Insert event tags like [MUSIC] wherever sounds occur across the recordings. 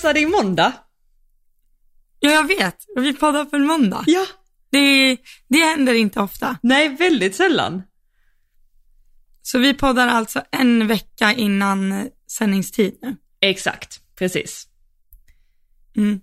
hälsade i måndag. Ja, jag vet. Vi poddar på en måndag. Ja. Det, det händer inte ofta. Nej, väldigt sällan. Så vi poddar alltså en vecka innan eh, sändningstid nu. Exakt, precis. Mm.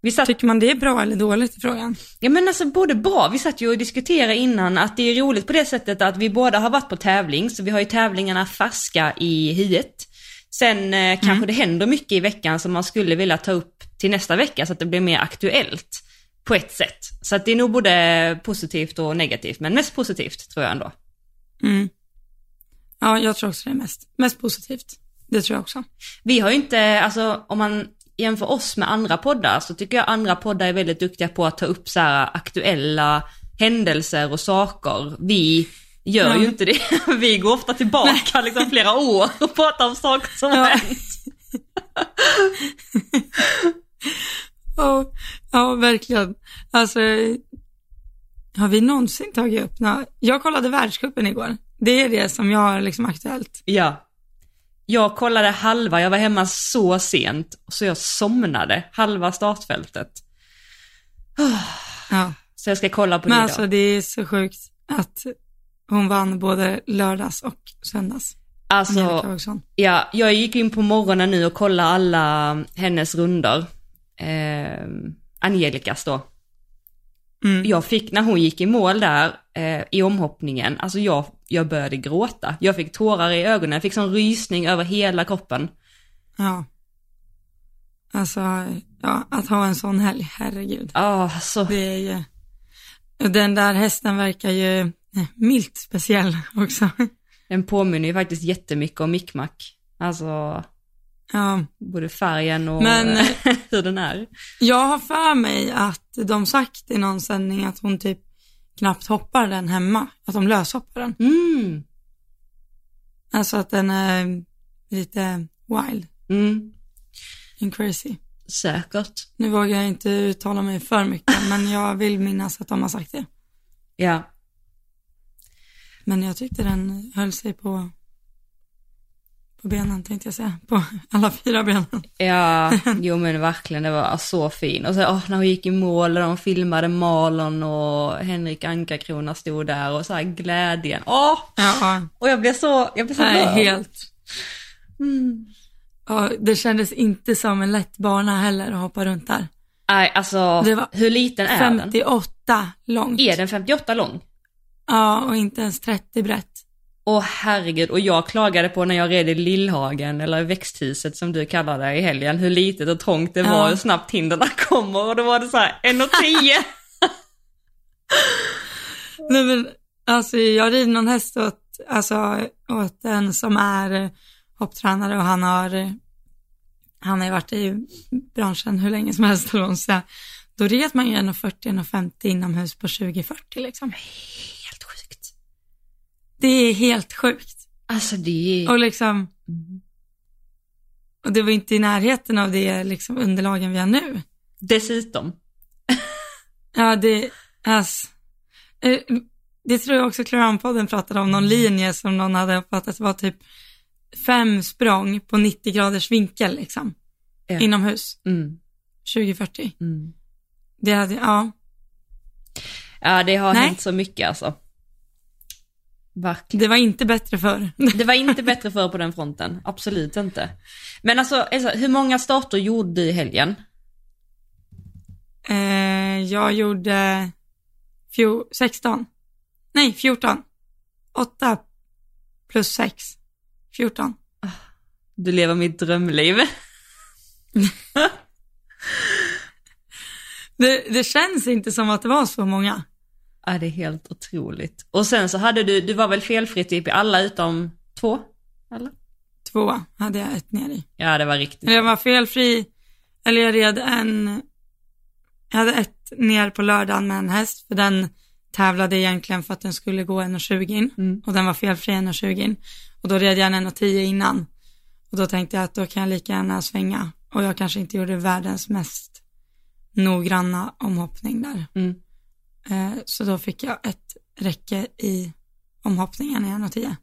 Vi satt, Tycker man det är bra eller dåligt i frågan? ja men alltså både bra, vi satt ju och diskuterade innan att det är roligt på det sättet att vi båda har varit på tävling, så vi har ju tävlingarna färska i huvudet. Sen eh, kanske det händer mycket i veckan som man skulle vilja ta upp till nästa vecka så att det blir mer aktuellt på ett sätt. Så att det är nog både positivt och negativt, men mest positivt tror jag ändå. Mm. Ja, jag tror också det är mest, mest positivt. Det tror jag också. Vi har ju inte, alltså om man jämför oss med andra poddar så tycker jag andra poddar är väldigt duktiga på att ta upp så här aktuella händelser och saker. Vi gör Ja. ju inte det. [LAUGHS] Vi går ofta tillbaka liksom flera år och pratar om saker som har Ja. hänt. Ja, ja, verkligen. Alltså, har vi någonsin tagit upp nå- Jag kollade världscupen igår. Det är det som jag har liksom aktuellt. Ja. Jag kollade halva, jag var hemma så sent så jag somnade halva startfältet. Ja. Så jag ska kolla på Men det alltså idag. det är så sjukt att hon vann både lördags och söndags. Alltså, ja, jag gick in på morgonen nu och kollade alla hennes runder. Eh, Angelicas då. Mm. Jag fick, när hon gick i mål där eh, i omhoppningen, alltså jag, jag började gråta. Jag fick tårar i ögonen, jag fick sån rysning över hela kroppen. Ja. Alltså, ja, att ha en sån helg, herregud. Ja, så, Det är ju, den där hästen verkar ju milt speciell också. den påminner ju faktiskt jättemycket om Mickmack. Alltså, Ja, både färgen och Men- [LAUGHS] hur den är. jag har för mig att de sagt i någon sändning att hon typ knappt hoppar den hemma, att de löshoppar den. Mm, Alltså att den är lite wild mm, and crazy. säkert. Nu vågar jag inte uttala mig för mycket, men jag vill minnas att de har sagt det. Ja, Men jag tyckte den höll sig på, på benen tänkte jag säga, på alla fyra benen. Ja, [LAUGHS] jo men verkligen, det var så fin. Och så åh, när hon gick i mål och de filmade Malon och Henrik Ankarkrona stod där och så här glädjen. Åh! Ja, Och jag blev så, jag blev så nej, helt. Mm. Ja, det kändes inte som en lätt bana heller att hoppa runt där. Nej, alltså hur liten är den? 58 långt. Är den 58 lång? Ja, och inte ens 30 brett. Åh herregud, och jag klagade på när jag red i Lillhagen, eller växthuset som du kallar det i helgen, hur litet och trångt det Ja. var, hur snabbt hinderna kommer och då var det så här 1,10. [LAUGHS] Nej men, alltså jag rider någon häst åt, alltså, åt en som är hopptränare och han har, han har ju varit i branschen hur länge som helst. Då red man ju 1,40-1,50 inomhus på 2040 liksom. Det är helt sjukt. Alltså det är... Och liksom, Mm. och det var inte i närheten av det liksom underlagen vi har nu. Dessutom. [LAUGHS] Ja, det, alltså, det tror jag också Kloranpodden pratade om, någon linje som någon hade uppfattat var typ fem språng på 90 graders vinkel liksom, Ja. inomhus, Mm. 2040. Mm. Det hade, ja, Ja, det har Nej. hänt så mycket alltså. Verkligen. det var inte bättre förr. [LAUGHS] Det var inte bättre för på den fronten, absolut inte. Men alltså, Elsa, hur många starter gjorde du i helgen? eh, jag gjorde fjo, 16, nej 14, 8 plus 6, 14. Du lever mitt drömliv. [LAUGHS] Det, det känns inte som att det var så många. Ja, det är helt otroligt. Och sen så hade du, du var väl felfri typ i alla utom två? Eller? Två hade jag ett ner i. Ja, det var riktigt. Eller jag var felfri, eller jag red en, jag hade ett ner på lördagen med en häst, för den tävlade egentligen för att den skulle gå 1,20 in Mm. och den var felfri 1,20 in. Och då red jag en 1,10 innan. Och då tänkte jag att då kan jag lika gärna svänga. Och jag kanske inte gjorde världens mest noggranna omhoppning där. Mm. Eh, så då fick jag ett räcke i omhoppningen i 1,10.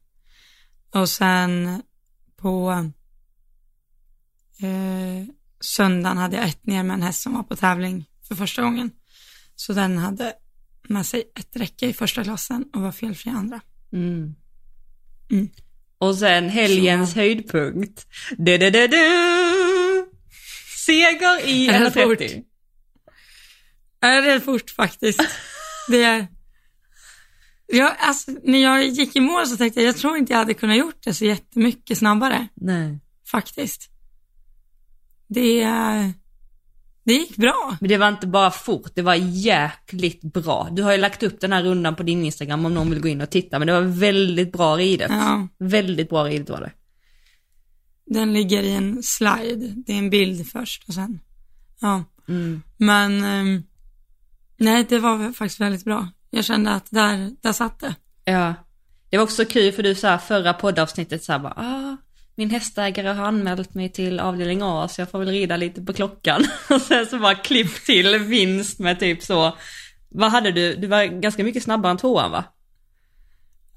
Och sen på eh, söndagen hade jag ett ner med en häst som var på tävling för första gången. Så den hade med sig ett räcke i första klassen och var felfri i andra. Mm. Mm. Och sen helgens Så. höjdpunkt. Du, du, du, du. Seger i 1,30. Jag [LAUGHS] är rädd för faktiskt. Det, jag, alltså, när jag gick i mål så tänkte jag, jag tror inte jag hade kunnat gjort det så jättemycket snabbare. Nej. Faktiskt. Det, det gick bra. Men det var inte bara fort, det var jäkligt bra. Du har ju lagt upp den här rundan på din Instagram om någon vill gå in och titta, men det var väldigt bra ridet. Ja. Väldigt bra ridet var det. Den ligger i en slide, det är en bild först och sen, ja. Mm. Men ehm, nej, det var faktiskt väldigt bra. Jag kände att där, där satt det. Ja. Det var också kul för du sa förra poddavsnittet så här bara, ah, min hästägare har anmält mig till avdelning A så jag får väl rida lite på klockan. [LAUGHS] Och sen så bara klipp till vinst med typ så, vad hade du? Du var ganska mycket snabbare än tvåan va?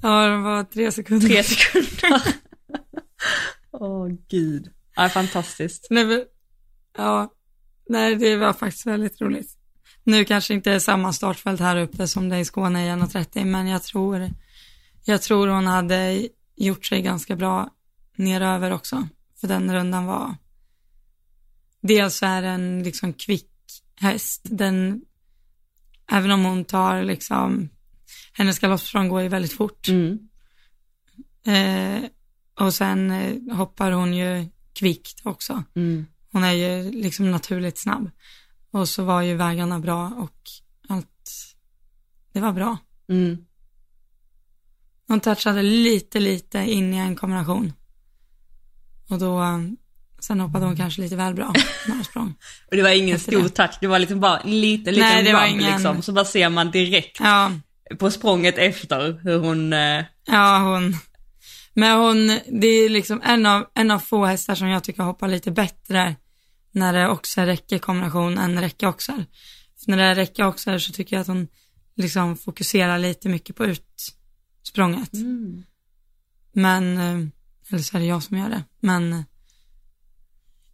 Ja, det var tre sekunder. Tre sekunder. [LAUGHS] Åh gud. Ja, fantastiskt. Nej, men, ja, nej, det var faktiskt väldigt roligt. Nu kanske inte är samma startfält här uppe som det är i Skåne i 1.30, men jag tror, jag tror hon hade gjort sig ganska bra neröver också. För den rundan var, dels är den liksom kvick häst, den, även om hon tar liksom, hennes galoppsprång går ju väldigt fort. Mm. Eh, och sen eh, hoppar hon ju kvickt också. Mm. Hon är ju liksom naturligt snabb. Och så var ju vägarna bra och allt, det var bra. Mm. Hon touchade lite, lite in i en kombination. Och då, sen hoppade hon kanske lite väl bra [LAUGHS] när hon sprang. Och det var ingen Efter stor det. touch, det var liksom bara en liten, liten Nej, det var ingen- liksom. Så bara ser man direkt Ja, på språnget efter hur hon, eh, ja hon, men hon, det är liksom en av, en av få hästar som jag tycker hoppar lite bättre när det också är räcke-kombination än räcke-oxar. När det är räcke-oxar så tycker jag att hon liksom fokuserar lite mycket på utsprånget. Men, eh, eller så är det jag som gör det. Men eh,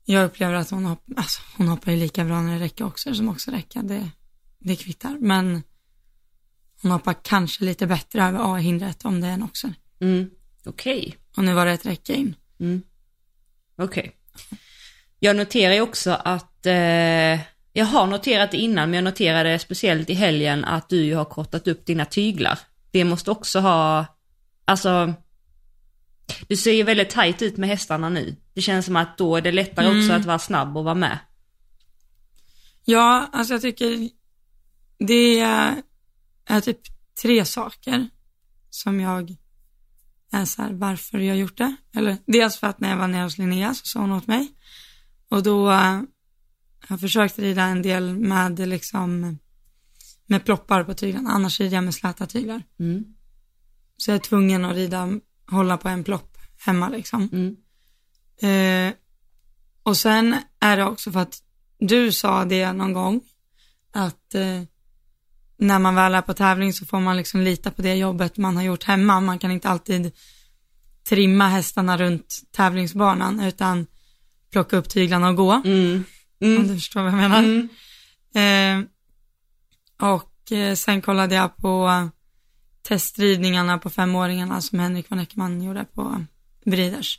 jag upplever att hon, hopp, alltså, hon hoppar ju lika bra när det räcker också som också räcker. Det, det kvittar. Men hon hoppar kanske lite bättre över A-hindret om det är en oxer. mm. okej. Och nu var det ett räcke in. Mm. Okej. Jag noterar ju också att, eh, jag har noterat det innan, men jag noterade speciellt i helgen att du ju har kortat upp dina tyglar. Det måste också ha, alltså, du ser ju väldigt tajt ut med hästarna nu. Det känns som att då är det lättare också Mm. att vara snabb och vara med. Ja, alltså jag tycker det är, är typ tre saker som jag är så här, varför jag gjort det. Eller dels för att när jag var nere hos Linnea så sa hon åt mig. Och då eh, har jag försökt rida en del med liksom med ploppar på tyglarna, annars rider jag med släta tyglar. Mm. Så jag är tvungen att rida, hålla på en plopp hemma liksom. Mm. Eh, och sen är det också för att du sa det någon gång, att eh, när man väl är på tävling så får man liksom lita på det jobbet man har gjort hemma. Man kan inte alltid trimma hästarna runt tävlingsbanan utan plocka upp tyglarna och gå, Mm. om Mm. du förstår vad jag menar. Mm. Eh, och eh, sen kollade jag på testridningarna på femåringarna som Henrik von Eckermann gjorde på Breeders.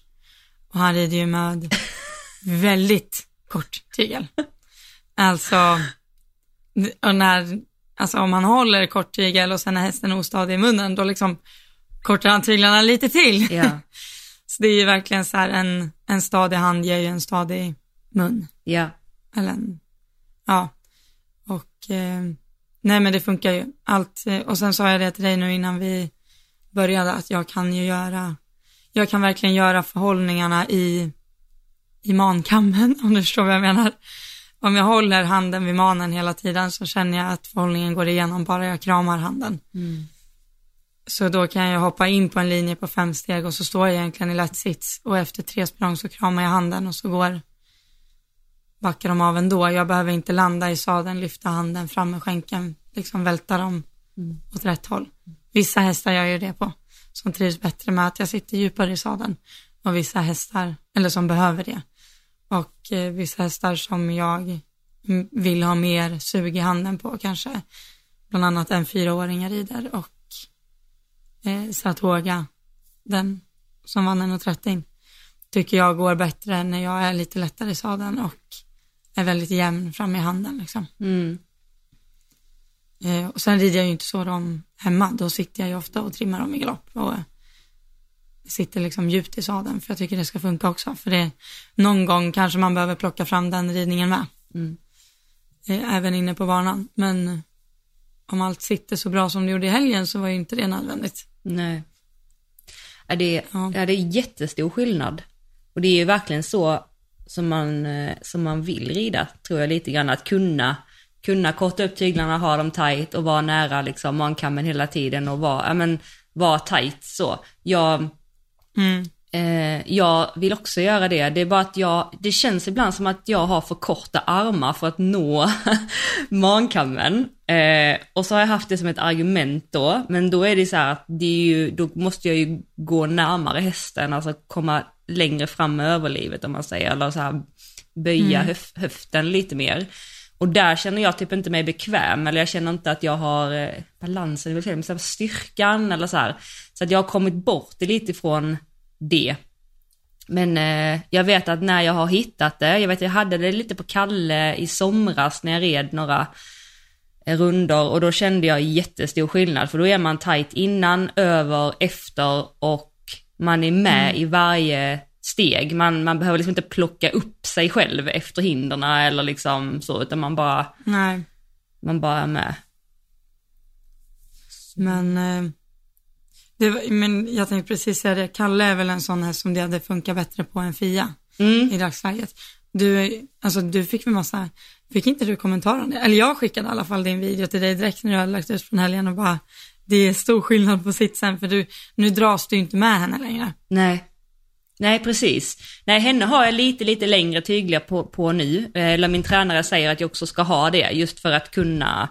Och han rider ju med [LAUGHS] väldigt kort tygel. Alltså, och när, alltså om man håller kort tygel och sen är hästen ostadig i munnen, då liksom kortar han tyglarna lite till. Ja, [LAUGHS] Så det är ju verkligen så här en, en stadig hand ger ju en stadig mun. ja. Eller en, ja. Och eh, nej men det funkar ju. Allt, eh, och sen sa jag det till dig nu innan vi började att jag kan ju göra, jag kan verkligen göra förhållningarna i, i mankammen [LAUGHS] om du förstår vad jag menar. Om jag håller handen vid manen hela tiden så känner jag att förhållningen går igenom bara jag kramar handen. Mm. Så då kan jag hoppa in på en linje på fem steg och så står jag egentligen i lätt sits och efter tre språng så kramar jag handen och så går backar de av ändå. Jag behöver inte landa i sadeln, lyfta handen fram med skänken, liksom välta dem Mm. åt rätt håll. Vissa hästar gör ju det på, som trivs bättre med att jag sitter djupare i sadeln och vissa hästar, eller som behöver det. och eh, vissa hästar som jag mm, vill ha mer sug i handen på kanske. Bland annat en fyraåring jag rider och eh, Saratoga, den som vann 1.30 tycker jag går bättre när jag är lite lättare i sadeln och är väldigt jämn fram i handen liksom. Mm. Eh, och sen rider jag ju inte så dem hemma, då sitter jag ju ofta och trimmar dem i galopp och eh, sitter liksom djupt i sadeln för jag tycker det ska funka också. För det, någon gång kanske man behöver plocka fram den ridningen med. Mm. Eh, även inne på banan. Men om allt sitter så bra som det gjorde i helgen så var ju inte det nödvändigt. Nej. Ja, det, är, Ja. ja. det är jättestor skillnad. Och det är ju verkligen så som man, eh, som man vill rida, tror jag lite grann. Att kunna, kunna korta upp tyglarna, ha dem tight och vara nära liksom mankammen hela tiden och vara, ja men, vara tight så. Jag, Mm. Eh, jag vill också göra det, det är bara att jag, det känns ibland som att jag har för korta armar för att nå [LAUGHS] mankammen. Eh, och så har jag haft det som ett argument då, men då är det så här att det är ju, då måste jag ju gå närmare hästen, alltså komma längre fram med överlivet om man säger, eller så här böja höf, höften lite mer. Och där känner jag typ inte mig bekväm, eller jag känner inte att jag har eh, balansen, vill säga, styrkan eller så här. Så att jag har kommit bort lite ifrån det. Men eh, jag vet att när jag har hittat det, jag vet jag hade det lite på Kalle i somras när jag red några rundor och då kände jag jättestor skillnad för då är man tight innan, över, efter och man är med i varje steg. Man, man behöver liksom inte plocka upp sig själv efter hinderna eller liksom så, utan man bara, Nej, man bara är med. men, eh, det men jag tänkte precis säga det, Kalle är väl en sån här som det hade funkat bättre på än Fia Mm. i dagsläget. Du, alltså du fick väl massa, fick inte du kommentarer? Eller jag skickade i alla fall din video till dig direkt när du hade lagt ut från helgen och bara, det är stor skillnad på sitsen för du, nu dras du inte med henne längre. Nej. Nej, precis. Nej, henne har jag lite, lite längre tyglar på, på nu. Eh, eller min tränare säger att jag också ska ha det, just för att kunna,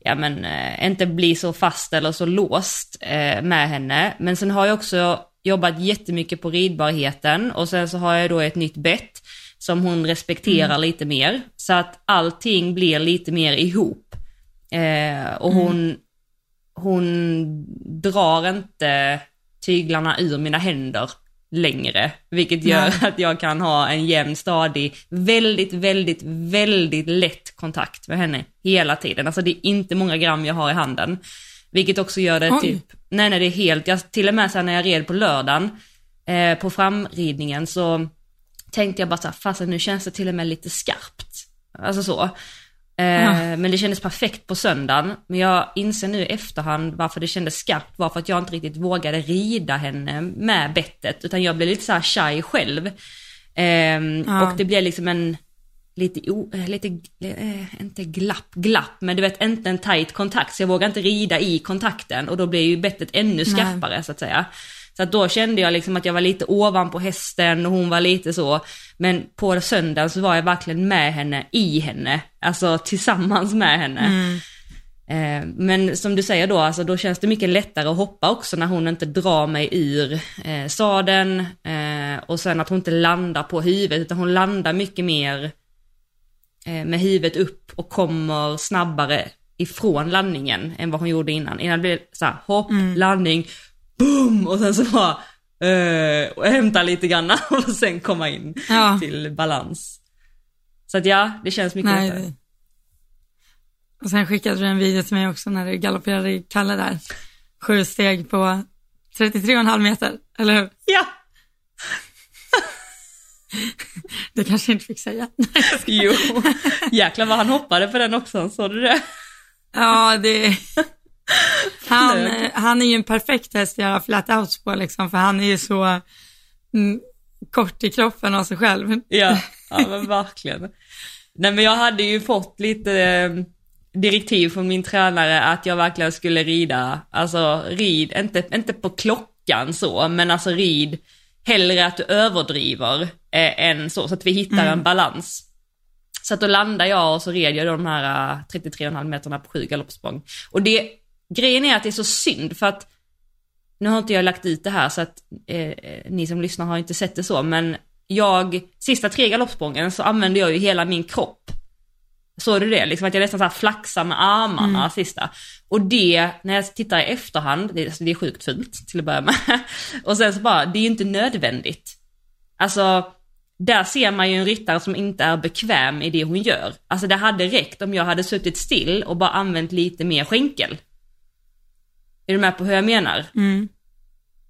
ja men, eh, inte bli så fast eller så låst eh, med henne. Men sen har jag också jobbat jättemycket på ridbarheten och sen så har jag då ett nytt bett som hon respekterar lite mer. Så att allting blir lite mer ihop. Eh, och hon, hon drar inte tyglarna ur mina händer längre, vilket gör att jag kan ha en jämn, stadig, väldigt, väldigt, väldigt lätt kontakt med henne hela tiden. Alltså det är inte många gram jag har i handen. Vilket också gör det Oj. typ, nej nej det är helt, jag, till och med så här när jag red på lördagen, eh, på framridningen så tänkte jag bara så här, fasen nu känns det till och med lite skarpt. Alltså så. Eh. Men det kändes perfekt på söndagen. Men jag inser nu i efterhand varför det kändes skarpt var för att jag inte riktigt vågade rida henne med bettet. Utan jag blev lite så här shy själv. Ja. Och det blev liksom en lite, o, eh, lite, eh, inte glapp, glapp, men du vet inte en tight kontakt. Så jag vågar inte rida i kontakten och då blir ju bettet ännu skarpare så att säga. Så då kände jag liksom att jag var lite ovanpå hästen och hon var lite så. Men på söndagen så var jag verkligen med henne, i henne. Alltså tillsammans med henne. Eh, Men som du säger då, alltså då känns det mycket lättare att hoppa också när hon inte drar mig ur eh, sadeln eh, och sen att hon inte landar på huvudet utan hon landar mycket mer eh, med huvudet upp och kommer snabbare ifrån landningen än vad hon gjorde innan. Innan blev det så här, hopp, landning, boom och sen så bara eh, och hämta lite grann [LAUGHS] och sen komma in Ja. till balans. Så att ja, det känns mycket Nej. lättare. Och sen skickade du en video till mig också när du galopperade i Kalle där. Sju steg på 33,5 meter, eller hur? Ja! [LAUGHS] Det kanske inte fick säga. [LAUGHS] Jo, jäklar vad han hoppade på den också, såg du det? ja, det... Han, eh, han är ju en perfekt häst att göra flat outs på liksom, för han är ju så mm, kort i kroppen av sig själv. Ja, [LAUGHS] ja men verkligen. Nej men jag hade ju fått lite eh, direktiv från min tränare att jag verkligen skulle rida, alltså rid, inte, inte på klockan så, men alltså rid hellre att du överdriver eh, än så, så att vi hittar en balans. Så att då landade jag och så red jag de här eh, 33,5 meterna på sju galoppsprång. Och det, grejen är att det är så synd för att nu har inte jag lagt ut det här så att eh, ni som lyssnar har inte sett det så, men jag, sista tre galoppsprången så använde jag ju hela min kropp. Såg du det? Liksom att jag nästan så här flaxade med armarna Mm. sista. Och det, när jag tittar i efterhand, det, alltså det är sjukt fult till att börja med. [LAUGHS] Och sen så bara, det är ju inte nödvändigt. Alltså, där ser man ju en ryttare som inte är bekväm i det hon gör. Alltså det hade räckt om jag hade suttit still och bara använt lite mer skänkel. Är du med på hur jag menar? Mm.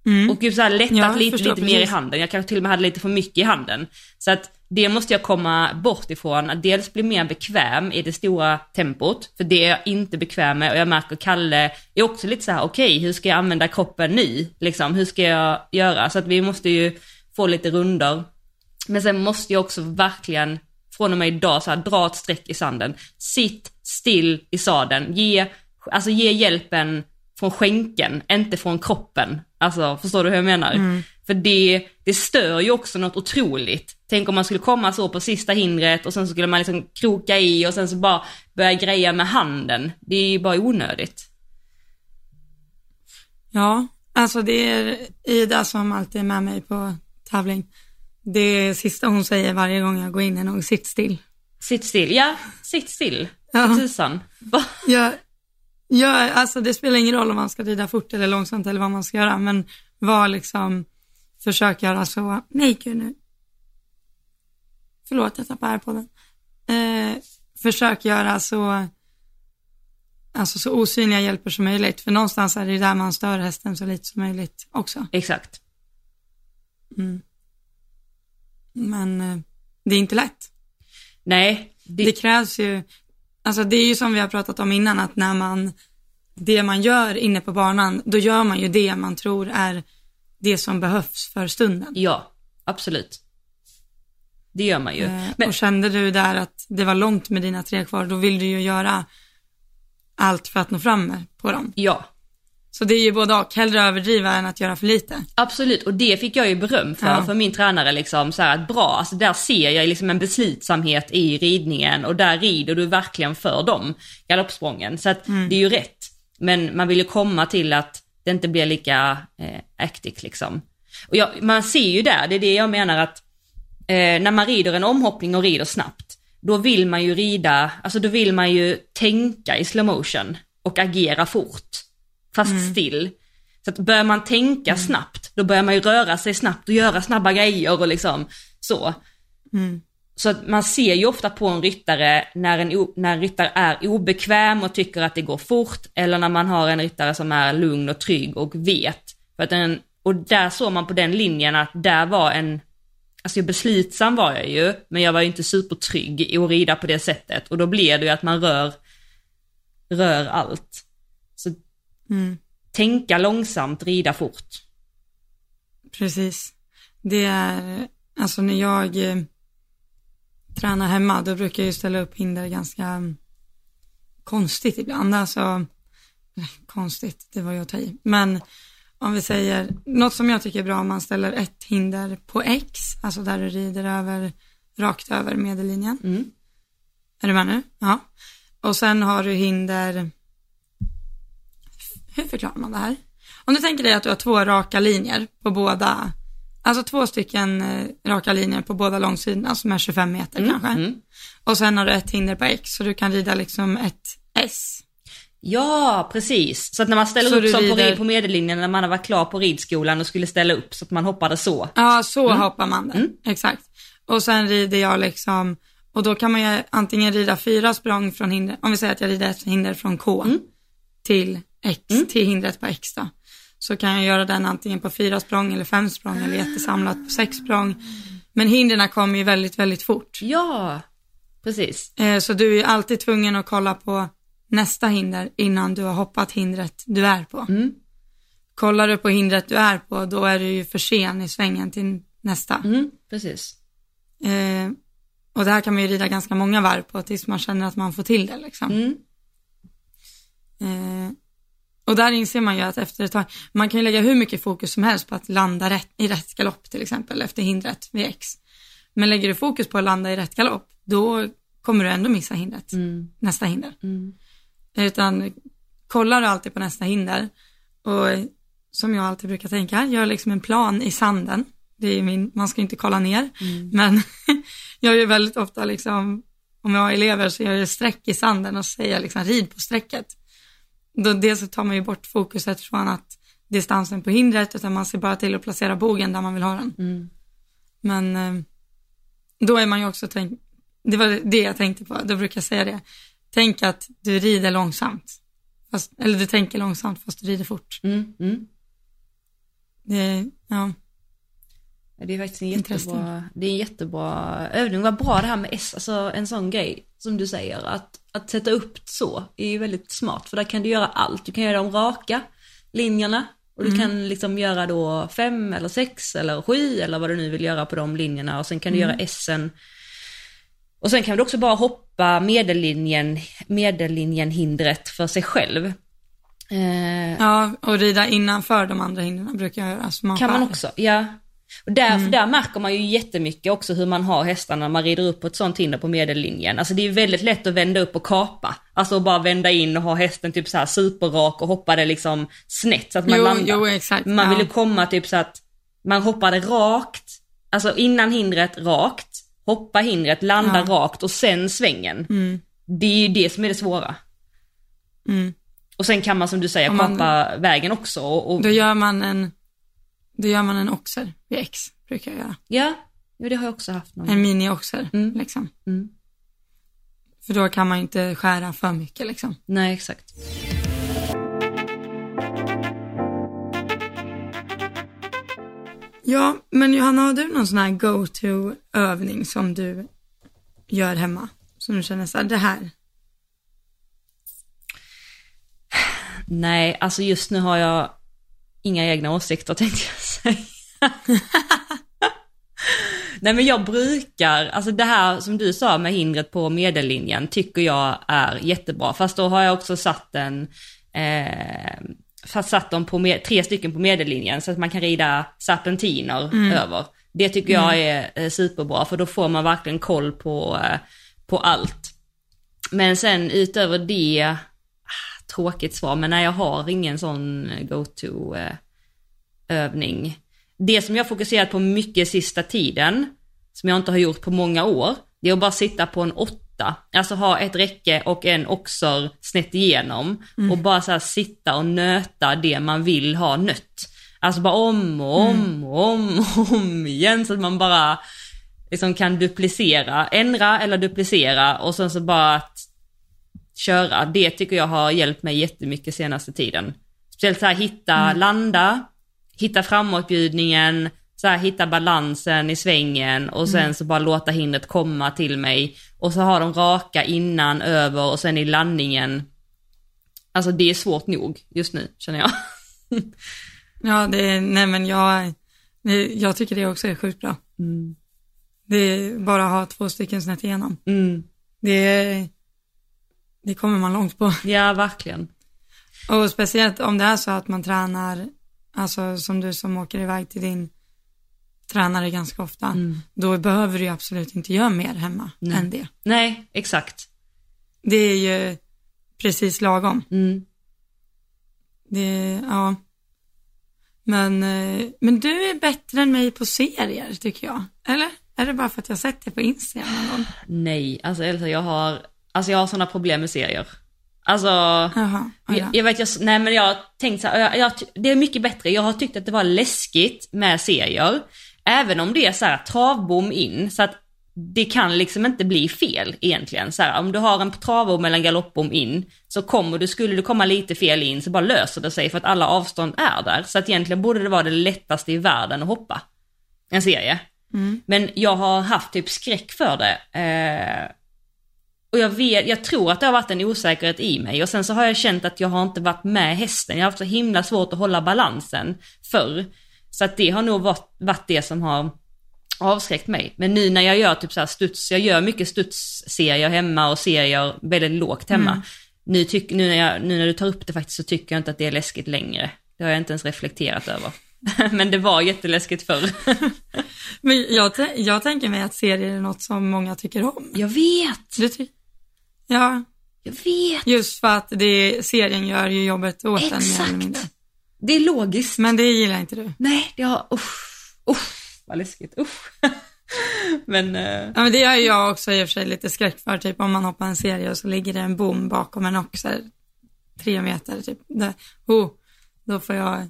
Mm. Och så här lättat Ja, lite, lite mer i handen. Jag kanske till och med hade lite för mycket i handen. Så att det måste jag komma bort ifrån. Att dels bli mer bekväm i det stora tempot. För det är jag inte bekväm med och jag märker Kalle är också lite så här: okej hur ska jag använda kroppen nu? Liksom, hur ska jag göra? Så att vi måste ju få lite runder. Men sen måste jag också verkligen från och med idag så här, dra ett streck i sanden. Sitt still i sadeln. Ge, alltså ge hjälpen från skänken, inte från kroppen. Alltså förstår du hur jag menar? För det, det stör ju också något otroligt. Tänk om man skulle komma så på sista hindret och sen så skulle man liksom kroka i och sen så bara börja greja med handen. Det är ju bara onödigt. Ja, alltså det är Ida som alltid är med mig på tävling. Det sista hon säger varje gång jag går in är nog sitt still. Sitt still, ja, sitt still. Ja. Tusan. Va? Ja, alltså det spelar ingen roll om man ska rida fort eller långsamt eller vad man ska göra, men var liksom, försök göra så, nej gud nu. Förlåt, jag tappade airpodden. Eh, försök göra så, alltså så osynliga hjälper som möjligt, för någonstans är det där man stör hästen så lite som möjligt också. Exakt. Men eh, det är inte lätt. Nej, det, Det krävs ju, alltså det är ju som vi har pratat om innan, att när man, det man gör inne på banan, då gör man ju det man tror är det som behövs för stunden. ja, absolut. Det gör man ju. Eh, Men, Och kände du där att det var långt med dina tre kvar, då vill du ju göra allt för att nå fram på dem. ja, Så det är ju både och, hellre överdriva än att göra för lite. absolut. Och det fick jag ju beröm för, Ja. för min tränare liksom så här att bra, alltså där ser jag liksom en beslutsamhet i ridningen och där rider du verkligen för dem, galoppsprången. Så att det är ju rätt. Men man vill ju komma till att det inte blir lika eh, actic liksom. Och jag, man ser ju där, det är det jag menar att eh, när man rider en omhoppning och rider snabbt, då vill man ju rida, alltså då vill man ju tänka i slow motion och agera fort, fast still. Så att börjar man tänka snabbt, då börjar man ju röra sig snabbt och göra snabba grejer och liksom så. Så att man ser ju ofta på en ryttare när en, när en ryttare är obekväm och tycker att det går fort, eller när man har en ryttare som är lugn och trygg och vet. För att den, och där såg man på den linjen att där var en, alltså beslutsam var jag ju, men jag var ju inte supertrygg i att rida på det sättet. Och då blir det ju att man rör, rör allt. Så tänka långsamt, rida fort. Precis. Det är, alltså när jag eh, tränar hemma, då brukar jag ju ställa upp hinder ganska mm, konstigt ibland. Alltså, nej, konstigt, det var ju att ta i. Men om vi säger, något som jag tycker är bra om man ställer ett hinder på X, alltså där du rider över, rakt över medellinjen. Mm. Är du med nu? Ja. Och sen har du hinder, hur förklarar man det här? Om du tänker dig att du har två raka linjer på båda, alltså två stycken eh, raka linjer på båda långsidorna som är 25 meter kanske. mm. Och sen har du ett hinder på X så du kan rida liksom ett S. Ja, precis. Så att när man ställer Så upp som rider- rid, på medellinjen när man har varit klar på ridskolan och skulle ställa upp så att man hoppade så. Ja, så hoppar man där. Exakt. Och sen rider jag liksom, och då kan man ju antingen rida fyra språng från hinder, om vi säger att jag rider ett hinder från K till X, till hindret på X då. Så kan jag göra den antingen på fyra språng eller fem språng eller jättesamlat på sex språng. Men hindren kommer ju väldigt, väldigt fort. Ja, precis. Eh, Så du är alltid tvungen att kolla på nästa hinder innan du har hoppat hindret du är på. Kollar du på hindret du är på, då är du ju för sen i svängen till nästa. Mm, precis. Eh, och det här kan man ju rida ganska många varv på tills man känner att man får till det liksom. Mm. Eh, och där inser man ju att efter ett tag, man kan ju lägga hur mycket fokus som helst på att landa rätt, i rätt galopp till exempel efter hindret vid X. Men lägger du fokus på att landa i rätt galopp, då kommer du ändå missa hindret, nästa hinder. Utan kollar du alltid på nästa hinder och som jag alltid brukar tänka, gör liksom en plan i sanden det är min, man ska inte kolla ner, men [LAUGHS] jag gör väldigt ofta liksom, om jag har elever så gör jag streck i sanden och säger liksom rid på strecket. Då dels så tar man ju bort fokuset från att distansen på hindret utan man ser bara till att placera bogen där man vill ha den. Mm. Men eh, då är man ju också tänk, det var det jag tänkte på, då brukar jag säga det. Tänk att du rider långsamt, fast, eller du tänker långsamt fast du rider fort. Mm. Mm. Det, Ja, Det är faktiskt en jättebra, det är en jättebra övning. Vad bra det här med S, alltså en sån grej som du säger. Att, att sätta upp så är ju väldigt smart för där kan du göra allt. Du kan göra de raka linjerna och du kan liksom göra då fem eller sex eller sju eller vad du nu vill göra på de linjerna och sen kan du göra S'en. Och sen kan du också bara hoppa medellinjen, medellinjen hindret för sig själv. Eh, ja och rida innanför de andra hindren brukar jag göra. Så man kan man också, ja. Och där, för där märker man ju jättemycket också hur man har hästarna när man rider upp på ett sånt hinder på medellinjen. Alltså det är väldigt lätt att vända upp och kapa. Alltså bara vända in och ha hästen typ så här superrak och hoppa det liksom snett så att man Jo, landar. jo, exakt, Man vill ja. ju komma typ så att man hoppar det rakt, alltså innan hindret rakt, hoppa hindret, landa Ja. rakt och sen svängen. Det är ju det som är det svåra. Mm. Och sen kan man som du säger kapa vägen också. Och, och, Då gör man en, då gör man en oxer vid X, brukar jag göra. ja, jo, det har jag också haft någon En mini-oxer, Mm. liksom. Mm. För då kan man ju inte skära för mycket liksom. Nej, exakt. Ja, men Johanna, har du någon sån här go-to-övning som du gör hemma? Som du känner så här, det här. Nej, alltså just nu har jag inga egna åsikter tänkte jag Nej men jag brukar, alltså det här som du sa med hindret på medellinjen tycker jag är jättebra. Fast då har jag också satt en, eh, fast satt dem på tre stycken på medellinjen så att man kan rida serpentiner över. Det tycker jag är eh, superbra för då får man verkligen koll på, eh, på allt. Men sen utöver det, ah, tråkigt svar, men nej jag har ingen sån go-to eh, övning. Det som jag fokuserat på mycket sista tiden, som jag inte har gjort på många år, det är att bara sitta på en åtta. Alltså ha ett räcke och en oxer snett igenom och bara så sitta och nöta det man vill ha nött. Alltså bara om och om och om och om igen så att man bara liksom kan duplicera, ändra eller duplicera och sen så bara att köra. Det tycker jag har hjälpt mig jättemycket senaste tiden. Speciellt så här hitta, landa, hitta framåtbjudningen, så här, hitta balansen i svängen och sen så bara låta hindret komma till mig. Och så ha de raka innan, över och sen i landningen. Alltså det är svårt nog just nu känner jag. [LAUGHS] Ja, det är, nej men jag, jag tycker det också är sjukt bra. Det är bara att ha två stycken snett igenom. Mm. Det, det kommer man långt på. Ja, verkligen. Och speciellt om det är så att man tränar, alltså som du som åker iväg till din tränare ganska ofta, då behöver du ju absolut inte göra mer hemma Nej. än det. Nej, exakt. Det är ju precis lagom. Mm. Det, ja. Men, eh, men du är bättre än mig på serier tycker jag. Eller? Är det bara för att jag sett det på Instagram någon gång? Nej, alltså Elsa jag har, alltså jag har sådana problem med serier. Alltså, Jaha, ja, jag, ja. jag vet, jag, nej men jag har tänkt så här, jag, jag, det är mycket bättre. Jag har tyckt att det var läskigt med serier. Även om det är så här travbom in, så att det kan liksom inte bli fel egentligen. Så här, om du har en travbom eller en galoppbom in, så kommer du, skulle du komma lite fel in så bara löser det sig för att alla avstånd är där. Så att egentligen borde det vara det lättaste i världen att hoppa. En serie. Men jag har haft typ skräck för det. Eh, och jag, vet, jag tror att det har varit en osäkerhet i mig och sen så har jag känt att jag har inte varit med hästen. Jag har haft så himla svårt att hålla balansen förr. Så att det har nog varit, varit det som har avskräckt mig. Men nu när jag gör typ så här studs, jag gör mycket studsserier hemma och serier väldigt lågt hemma. Nu, tyck, nu, när jag, nu när du tar upp det faktiskt så tycker jag inte att det är läskigt längre. Det har jag inte ens reflekterat över. [LAUGHS] Men det var jätteläskigt förr. [LAUGHS] Men jag, jag tänker mig att serier är något som många tycker om. jag vet, Du ty- ja, jag vet. just för att det, serien gör ju jobbet åt en mer eller Exakt. mindre. Det är logiskt. Men det gillar inte du. Nej, det har, usch, usch, vad läskigt. Usch. [LAUGHS] men... Uh... Ja men det har jag också i och för sig lite skräck för, typ om man hoppar en serie och så ligger det en bom bakom en också, tre meter typ. Det, oh, då får jag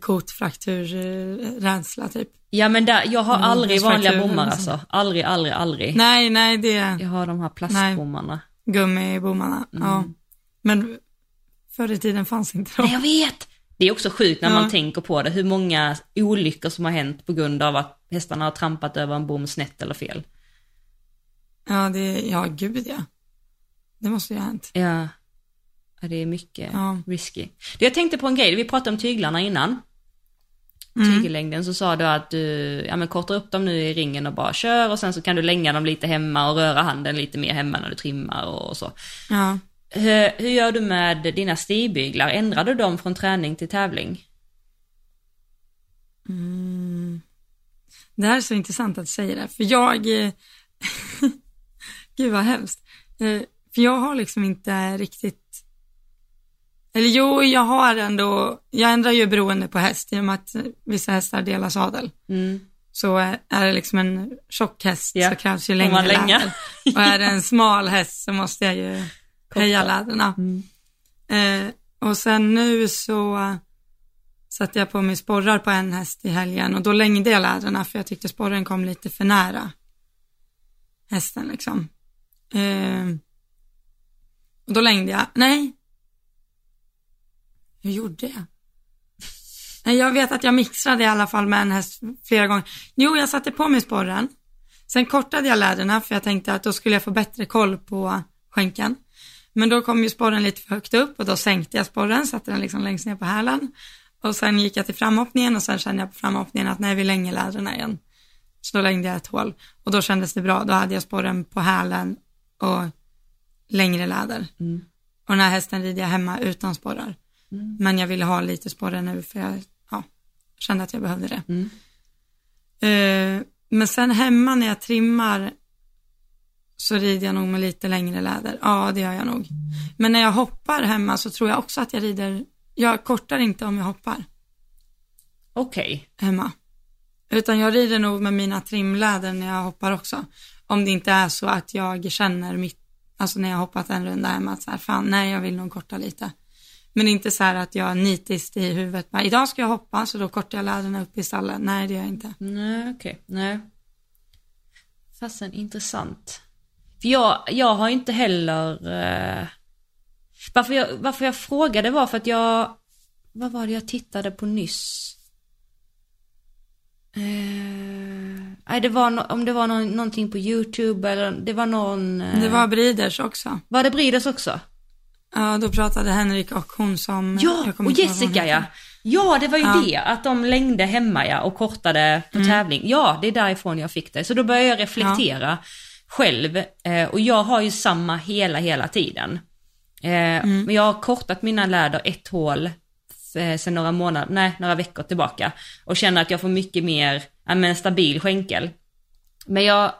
kotfrakturrädsla typ. Ja men där, jag har mm, aldrig vanliga bommar alltså. Aldrig, aldrig, aldrig. Nej, nej det... Jag har de här plastbommarna. Gummibommarna, mm. ja. Men förr i tiden fanns inte de. Nej, jag vet! Det är också sjukt när ja. man tänker på det, hur många olyckor som har hänt på grund av att hästarna har trampat över en bom snett eller fel. Ja, det, ja gud ja. Det måste ju ha hänt. Ja. ja det är mycket ja. risky. Jag tänkte på en grej, vi pratade om tyglarna innan. Mm. Tygellängden så sa du att du, ja men kortar upp dem nu i ringen och bara kör och sen så kan du länga dem lite hemma och röra handen lite mer hemma när du trimmar och så. Ja. Hur, hur gör du med dina stigbyglar? Ändrar du dem från träning till tävling? Mm. Det här är så intressant att du säger det, för jag, eh, [LAUGHS] gud vad hemskt, eh, för jag har liksom inte riktigt, eller jo, jag har ändå, jag ändrar ju beroende på häst i och med att vissa hästar delar sadel. Mm. Så är det liksom en tjock häst ja. så krävs ju längre läder. [LAUGHS] Och är det en smal häst så måste jag ju höja läderna. Mm. Eh, och sen nu så satte jag på mig sporrar på en häst i helgen och då längde jag läderna för jag tyckte sporren kom lite för nära hästen liksom. Eh, och då längde jag, nej. Hur gjorde jag? Nej, jag vet att jag mixade i alla fall med en häst flera gånger. Jo, jag satte på mig sporren. Sen kortade jag läderna för jag tänkte att då skulle jag få bättre koll på skänken. Men då kom ju sporren lite för högt upp och då sänkte jag sporren, satte den liksom längst ner på hälen. Och sen gick jag till framhoppningen och sen kände jag på framhoppningen att nej, vi länger läderna igen. Så då längde jag ett hål och då kändes det bra. Då hade jag sporren på hälen och längre läder. Mm. Och den här hästen rider jag hemma utan sporrar. Mm. Men jag ville ha lite sporrar nu för jag ja, kände att jag behövde det. Mm. Uh, men sen hemma när jag trimmar så rider jag nog med lite längre läder. Ja, det gör jag nog. Men när jag hoppar hemma så tror jag också att jag rider, jag kortar inte om jag hoppar. Okej. Okay. Hemma. Utan jag rider nog med mina trimläder när jag hoppar också. Om det inte är så att jag känner mitt, alltså när jag hoppat en runda hemma att så här, fan nej jag vill nog korta lite. Men inte så här att jag nitiskt i huvudet bara, idag ska jag hoppa så då kortar jag läderna upp i stallet. Nej det gör jag inte. Nej okej, okay. nej. Fasen intressant. För jag, jag har inte heller... Eh, varför, jag, varför jag frågade var för att jag... Vad var det jag tittade på nyss? Eh, nej, det var no, om det var någon, någonting på YouTube eller det var någon... Eh, det var Briders också. Var det Briders också? Ja, då pratade Henrik och hon som... Ja, och Jessica ja. Ja, det var ju ja. det, att de längde hemma ja och kortade på mm. tävling. Ja, det är därifrån jag fick det. Så då började jag reflektera. Ja själv eh, och jag har ju samma hela, hela tiden. Eh, mm. Men jag har kortat mina läder ett hål eh, sen några månader, nej några veckor tillbaka och känner att jag får mycket mer, ja men stabil skänkel. Men jag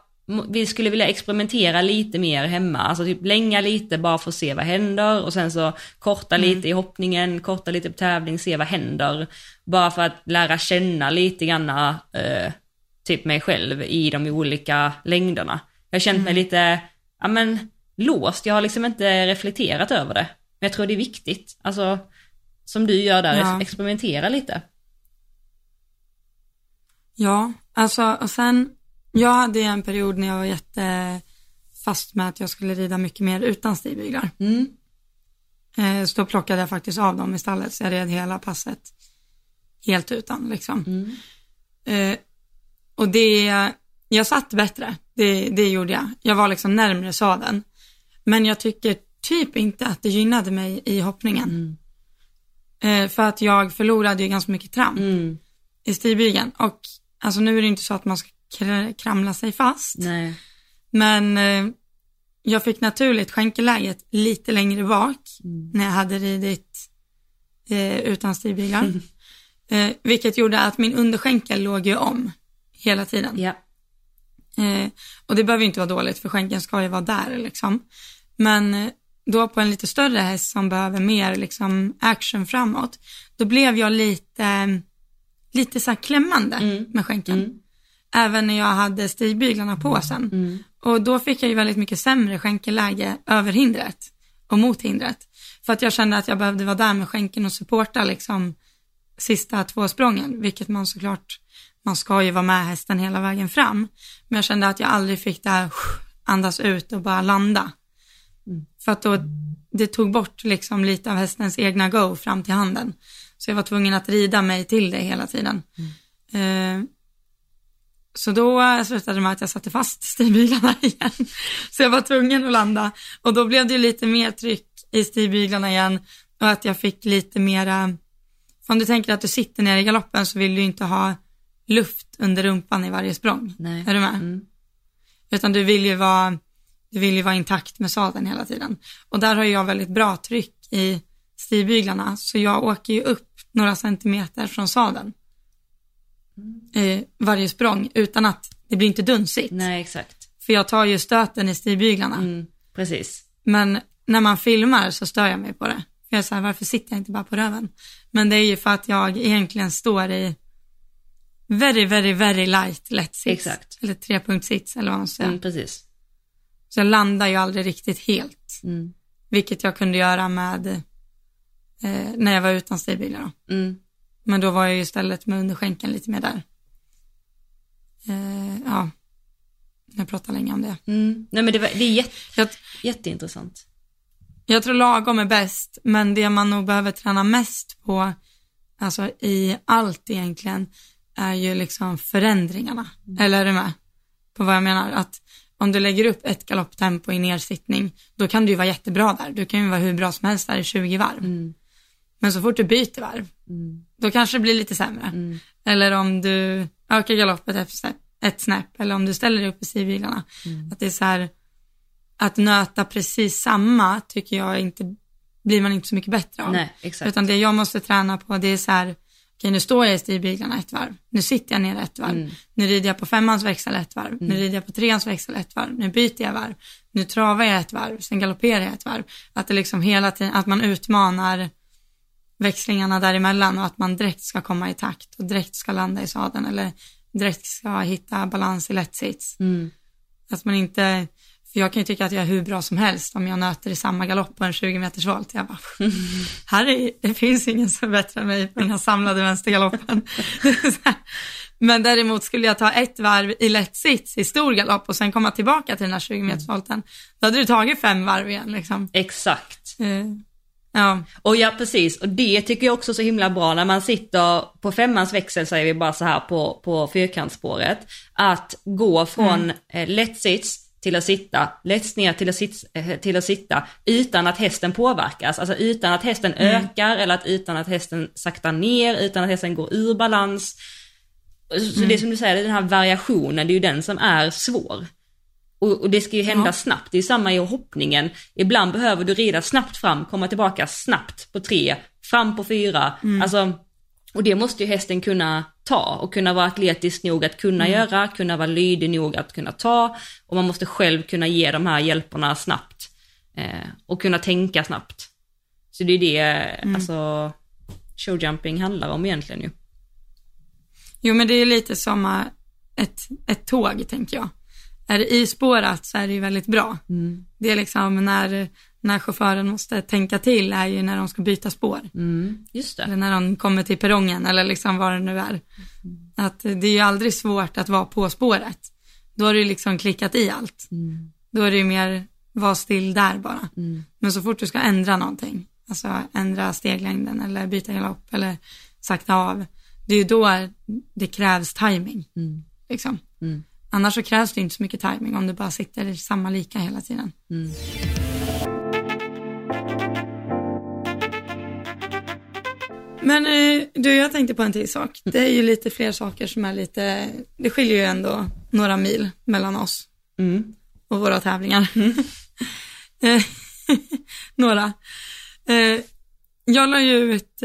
vi skulle vilja experimentera lite mer hemma, alltså typ länga lite bara för att se vad händer och sen så korta mm. lite i hoppningen, korta lite på tävling, se vad händer. Bara för att lära känna lite grann eh, typ mig själv i de olika längderna. Jag har känt mm. mig lite, ja men, låst. Jag har liksom inte reflekterat över det. Men jag tror det är viktigt. Alltså, som du gör där, ja. experimentera lite. Ja, alltså och sen, jag hade en period när jag var jättefast med att jag skulle rida mycket mer utan stigbyglar. Mm. Eh, så då plockade jag faktiskt av dem i stallet, så jag red hela passet helt utan liksom. Mm. Eh, och det, jag satt bättre. Det, det gjorde jag. Jag var liksom närmre sadeln. Men jag tycker typ inte att det gynnade mig i hoppningen. Mm. Eh, för att jag förlorade ju ganska mycket tramp mm. i stigbygeln. Och alltså nu är det inte så att man ska kramla sig fast. Nej. Men eh, jag fick naturligt skänkeläget lite längre bak mm. när jag hade ridit eh, utan stigbyglar. [LAUGHS] Eh, vilket gjorde att min underskänkel låg ju om hela tiden. Ja. Eh, och det behöver inte vara dåligt för skänken ska ju vara där liksom. Men eh, då på en lite större häst som behöver mer liksom action framåt, då blev jag lite, lite så här klämmande Mm. med skänken. Mm. Även när jag hade stigbyglarna på sen. Mm. Och då fick jag ju väldigt mycket sämre skänkeläge över hindret och mot hindret. För att jag kände att jag behövde vara där med skänken och supporta liksom sista två sprången, vilket man såklart, man ska ju vara med hästen hela vägen fram. Men jag kände att jag aldrig fick det här andas ut och bara landa. För att då, det tog bort liksom lite av hästens egna go fram till handen. Så jag var tvungen att rida mig till det hela tiden. Eh, så då slutade det med att jag satte fast stigbyglarna [LAUGHS] igen. Så jag var tvungen att landa och då blev det lite mer tryck i stigbyglarna igen och att jag fick lite mera, för om du tänker att du sitter ner i galoppen så vill du inte ha luft under rumpan i varje språng. Nej. Är du med? Mm. Utan du vill ju vara, du vill ju vara intakt med sadeln hela tiden. Och där har jag väldigt bra tryck i stigbyglarna så jag åker ju upp några centimeter från sadeln. Eh, varje språng utan att det blir inte dunsigt. Nej, exakt. För jag tar ju stöten i stigbyglarna. Mm. Precis. Men när man filmar så stör jag mig på det. För jag säger varför sitter jag inte bara på röven? Men det är ju för att jag egentligen står i very, very, very light lätt sits. Exakt. Eller trepunktssits eller vad man säga. Mm, precis. Så jag landar ju aldrig riktigt helt. Mm. Vilket jag kunde göra med eh, när jag var utan stigbyglar. Mm. Men då var jag ju istället med underskänken lite mer där. Eh, ja, jag pratar länge om det. Mm. Nej men det, var, det är jätte, Jag, jätteintressant. jag tror lagom är bäst, men det man nog behöver träna mest på, alltså i allt egentligen, är ju liksom förändringarna. Eller är du med på vad jag menar? Att om du lägger upp ett galopptempo i nersittning, då kan du ju vara jättebra där. Du kan ju vara hur bra som helst där i 20 varv. Mm. Men så fort du byter varv, Mm. då kanske det blir lite sämre. Mm. Eller om du ökar galoppet ett snäpp, ett snäpp eller om du ställer dig upp i sidbilarna. Mm. Att det är så här, att nöta precis samma tycker jag inte, blir man inte så mycket bättre av. Nej, exakt. Utan det jag måste träna på det är så här, okej nu står jag i stigbyglarna ett varv, nu sitter jag ner ett varv, Mm. nu rider jag på femmans växel ett varv, nu rider jag på treans växel ett varv, nu byter jag varv, nu travar jag ett varv, sen galopperar jag ett varv. Att det liksom hela tiden, att man utmanar växlingarna däremellan och att man direkt ska komma i takt och direkt ska landa i sadeln eller direkt ska hitta balans i lätt sits. Mm. Att man inte, för jag kan ju tycka att jag är hur bra som helst om jag nöter i samma galopp på en 20 meters volt. Jag bara, [LAUGHS] här är, det finns ingen som är bättre än mig på den här samlade vänstergaloppen. [LAUGHS] Men däremot skulle jag ta ett varv i lätt sits i stor galopp och sen komma tillbaka till den här 20 meters volten, då hade du tagit fem varv igen liksom. Exakt. Eh, Ja, Och ja, precis. Och det tycker jag också är så himla bra när man sitter på femmans växel, säger vi bara så här på, på fyrkantsspåret. Att gå från eh, lätt sits till att sitta, lätt ner till att, sits, eh, till att sitta utan att hästen påverkas. Alltså utan att hästen ökar eller att, utan att hästen saktar ner, utan att hästen går ur balans. Så det är som du säger, den här variationen, det är ju den som är svår. Och, och det ska ju hända Ja. snabbt, det är samma i hoppningen. Ibland behöver du rida snabbt fram, komma tillbaka snabbt på tre, fram på fyra. Alltså, och det måste ju hästen kunna ta och kunna vara atletisk nog att kunna göra, kunna vara lydig nog att kunna ta. Och man måste själv kunna ge de här hjälperna snabbt. Eh, och kunna tänka snabbt. Så det är det, alltså, showjumping handlar om egentligen ju. jo men det är lite som ett, ett tåg tänker jag. Är det ispårat så är det ju väldigt bra. Det är liksom när, när chauffören måste tänka till är ju när de ska byta spår. Mm, just det. Eller när de kommer till perrongen eller liksom vad det nu är. Att det är ju aldrig svårt att vara på spåret. Då har du liksom klickat i allt. Mm, Då är det ju mer, var still där bara. mm, Men så fort du ska ändra någonting, alltså ändra steglängden eller byta galopp eller sakta av, det är ju då det krävs timing. mm, Liksom. Mm, Annars så krävs det inte så mycket timing om du bara sitter i samma lika hela tiden. mm. Men eh, du, jag tänkte på en till sak. Det är ju lite fler saker som är lite, det skiljer ju ändå några mil mellan oss Mm. och våra tävlingar. [LAUGHS] Eh, [LAUGHS] några. Eh, Jag la ju ut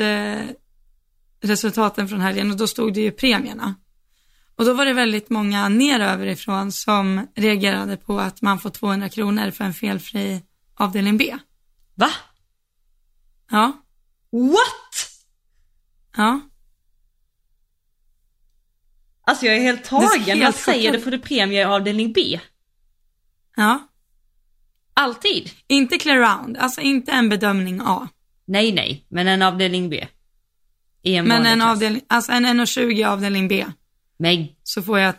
resultaten från helgen och då stod det ju premierna. Och då var det väldigt många neröverifrån som reagerade på att man får 200 kronor för en felfri avdelning B. Va? Ja, What? ja. Alltså jag är helt Det är tagen. helt Vad säger chockad. du för det premie avdelning B? Ja. Alltid? Inte clear round, alltså inte en bedömning A. Nej, nej, men en avdelning B. I en Men en klass. avdelning, alltså en 1,20 avdelning B. Men Så får jag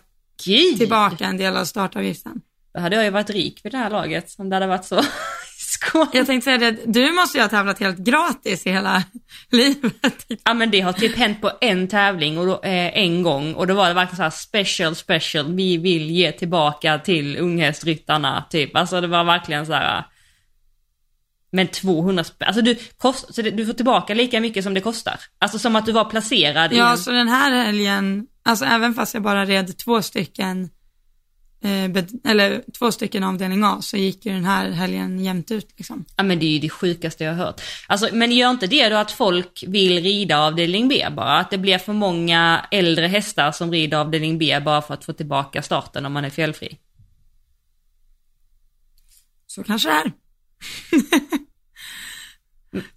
gud! tillbaka en del av startavgiften. Då hade jag ju varit rik vid det här laget om det hade varit så. [LAUGHS] Skål! Jag tänkte säga det, du måste ju ha tävlat helt gratis i hela [LAUGHS] livet. Ja men det har typ hänt på en tävling och då, eh, en gång och då var det verkligen så här special special, vi vill ge tillbaka till unghästryttarna typ. Alltså det var verkligen så här. Men 200 spänn, alltså du, kost, så det, du får tillbaka lika mycket som det kostar. Alltså som att du var placerad i Ja, en... så den här helgen, alltså även fast jag bara red två stycken, eh, eller två stycken avdelning A, så gick ju den här helgen jämnt ut liksom. Ja men det är ju det sjukaste jag har hört. Alltså, men gör inte det då att folk vill rida avdelning B bara? Att det blir för många äldre hästar som rider avdelning B bara för att få tillbaka starten om man är felfri? Så kanske det är.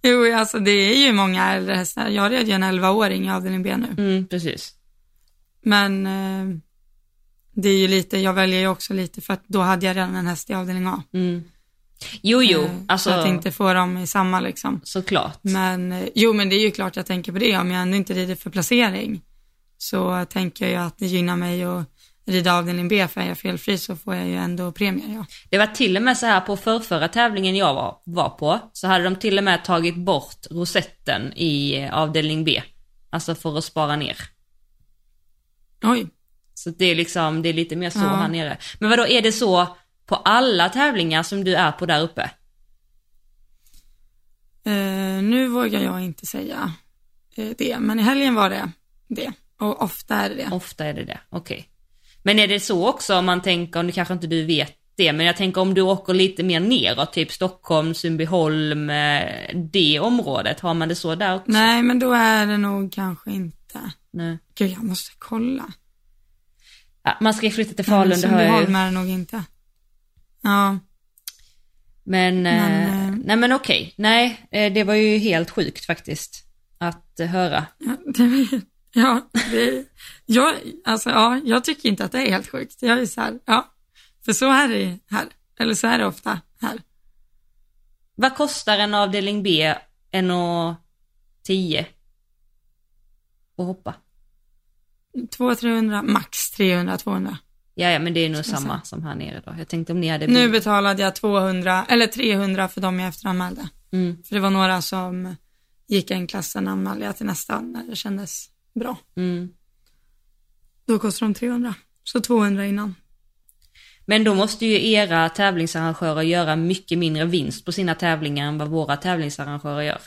[LAUGHS] jo, alltså det är ju många äldre hästar. Jag red ju en 11-åring i avdelning B nu. Mm, precis. Men eh, det är ju lite, jag väljer ju också lite för att då hade jag redan en häst i avdelning A. Mm. Jo, jo, Eh, alltså Så att inte få dem i samma liksom. såklart. Men eh, jo, men det är ju klart jag tänker på det. Om jag ändå inte rider för placering så tänker jag ju att det gynnar mig att rida avdelning B för är jag felfri så får jag ju ändå premier. Ja. Det var till och med så här på förrförra tävlingen jag var, var på, så hade de till och med tagit bort rosetten i eh, avdelning B. Alltså för att spara ner. Oj, Så det är liksom, det är lite mer så Ja. här nere. Men vad då är det så på alla tävlingar som du är på där uppe? eh, nu vågar jag inte säga eh, det, men i helgen var det det. Och ofta är det det. Ofta är det det, okej. Men är det så också om man tänker, nu kanske inte du vet det, men jag tänker om du åker lite mer neråt, typ Stockholm, Sundbyholm, eh, det området, har man det så där också? Nej, men då är det nog kanske inte. Nej. Gud, jag måste kolla. Ja, man ska ju flytta till Falun, det hör jag ju. Är nog inte. Ja, Men, eh, Men, eh, nej men okej, nej, eh, det var ju helt sjukt faktiskt att eh, höra. ja, det, ja, det, jag, alltså, ja, jag tycker inte att det är helt sjukt. Jag är så här, ja, för så är det här, eller så är det ofta här. Vad kostar en avdelning B, en och 10? Och hoppa? 200-300, max 300-200. Ja, ja, men det är nog samma säga. som här nere då. Jag tänkte om ni hade Nu betalade jag 200, eller 300 för dem jag efteranmälde. Mm, För det var några som gick en klass, sen anmälde jag till nästa när det kändes bra. mm. Då kostar de 300, så 200 innan. Men då måste ju era tävlingsarrangörer göra mycket mindre vinst på sina tävlingar än vad våra tävlingsarrangörer gör.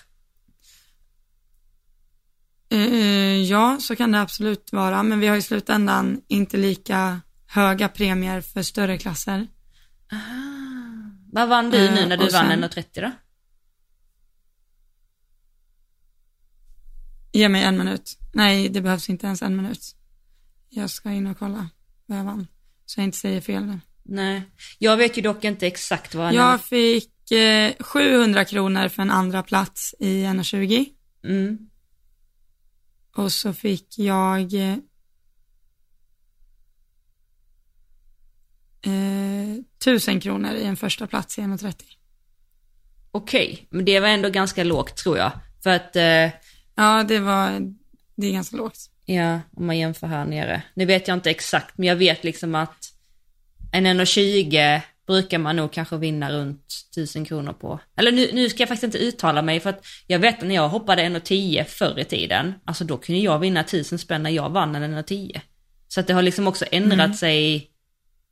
Eh, ja, så kan det absolut vara, men vi har i slutändan inte lika höga premier för större klasser. Vad vann du Eh, nu när du och vann sen- 1,30 då? Ge mig en minut. Nej, det behövs inte ens en minut. Jag ska in och kolla vad jag vann, så jag inte säger fel nu. Nej. Jag vet ju dock inte exakt vad en... Jag fick eh, 700 kronor för en andra plats i 1,20 Mm. Och så fick jag eh, eh, 1000 kronor i en första plats i 1,30. Okej, men det var ändå ganska lågt tror jag. För att, eh, Ja, det var, det är ganska lågt. ja, om man jämför här nere. Nu vet jag inte exakt, men jag vet liksom att en 1,20 brukar man nog kanske vinna runt 1000 kronor på. Eller nu, nu ska jag faktiskt inte uttala mig för att jag vet att när jag hoppade 1,10 förr i tiden, alltså då kunde jag vinna 1000 spänn när jag vann en 1,10. Så att det har liksom också ändrat sig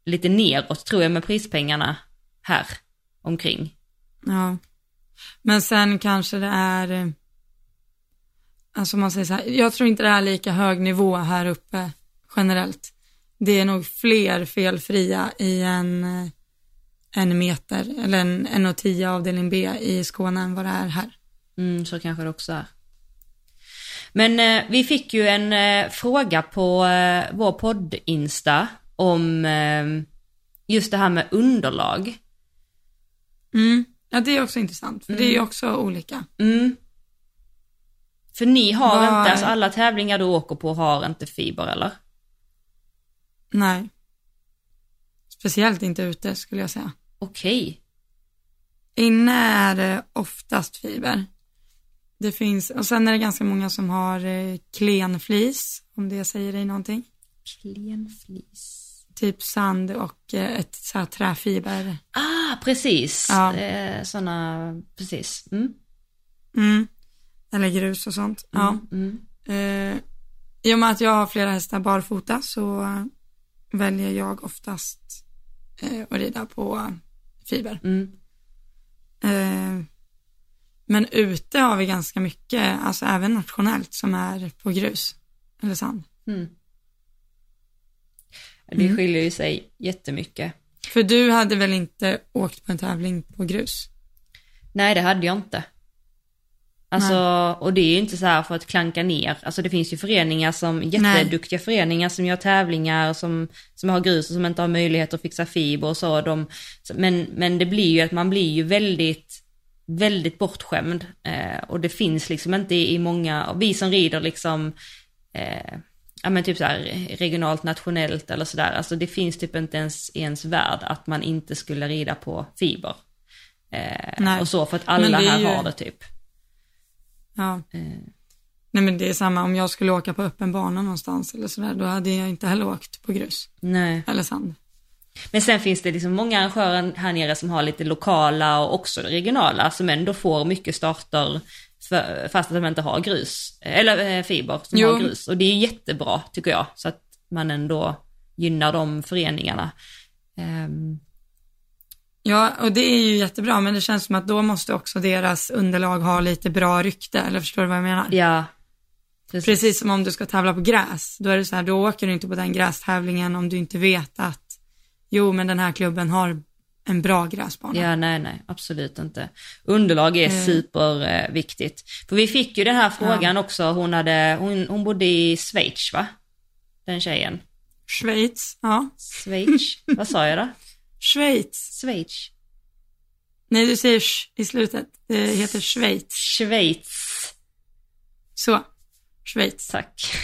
lite neråt tror jag med prispengarna här omkring. Ja. Men sen kanske det är, alltså man säger så här, jag tror inte det är lika hög nivå här uppe generellt. Det är nog fler felfria i en, eh, en meter eller en 1,10 avdelning B i Skåne än vad det är här. Mm, så kanske det också är. Men eh, vi fick ju en eh, fråga på eh, vår podd-insta om eh, just det här med underlag. Mm. Ja, det är också intressant, för det är ju också olika. Mm. För ni har Vad- inte, alltså alla tävlingar du åker på har inte fiber eller? Nej. Speciellt inte ute skulle jag säga. Okej. Inne är det oftast fiber. Det finns, och sen är det ganska många som har eh, klenflis, om det säger dig någonting. Klenflis. Typ sand och eh, ett så här träfiber. Ah, precis. Ja. Eh, sådana, precis. Mm. Mm. Eller grus och sånt. Ja. Mm. Eh, I och med att jag har flera hästar barfota så eh, väljer jag oftast eh, att rida på fiber. Mm. Eh, men ute har vi ganska mycket, alltså även nationellt, som är på grus eller sand. Mm. Det Mm. skiljer ju sig jättemycket. För du hade väl inte åkt på en tävling på grus? Nej, det hade jag inte. Alltså, och det är ju inte så här för att klanka ner. Alltså det finns ju föreningar som, jätteduktiga föreningar som gör tävlingar som, som har grus och som inte har möjlighet att fixa fiber och så. De, men, men det blir ju att man blir ju väldigt, väldigt bortskämd. Eh, och det finns liksom inte i många, och vi som rider liksom, eh, ja men typ så här regionalt, nationellt eller sådär. Alltså det finns typ inte ens i ens värld att man inte skulle rida på fiber. Eh, Nej. och så för att alla här ju- har det typ. Ja. Eh, Nej men det är samma, om jag skulle åka på öppen bana någonstans eller sådär, då hade jag inte heller åkt på grus nej. eller sand. Men sen finns det liksom många arrangörer här nere som har lite lokala och också regionala som ändå får mycket starter för, fast att de inte har grus, eller eh, fiber som Jo. har grus. Och det är jättebra tycker jag, så att man ändå gynnar de föreningarna. Ehm, Ja, och det är ju jättebra, men det känns som att då måste också deras underlag ha lite bra rykte, eller förstår du vad jag menar? ja, precis. Precis som om du ska tävla på gräs, då är det så här, då åker du inte på den grästävlingen om du inte vet att, jo men den här klubben har en bra gräsbana. Ja, nej, nej, absolut inte. Underlag är Mm. superviktigt. För vi fick ju den här frågan också, hon, hade, hon, hon bodde i Schweiz va? Den tjejen. Schweiz, ja. Schweiz, vad sa jag då? Schweiz. Schweiz. Nej, du säger sh i slutet. Det heter Schweiz. Schweiz. Så. Schweiz. Tack. [LAUGHS]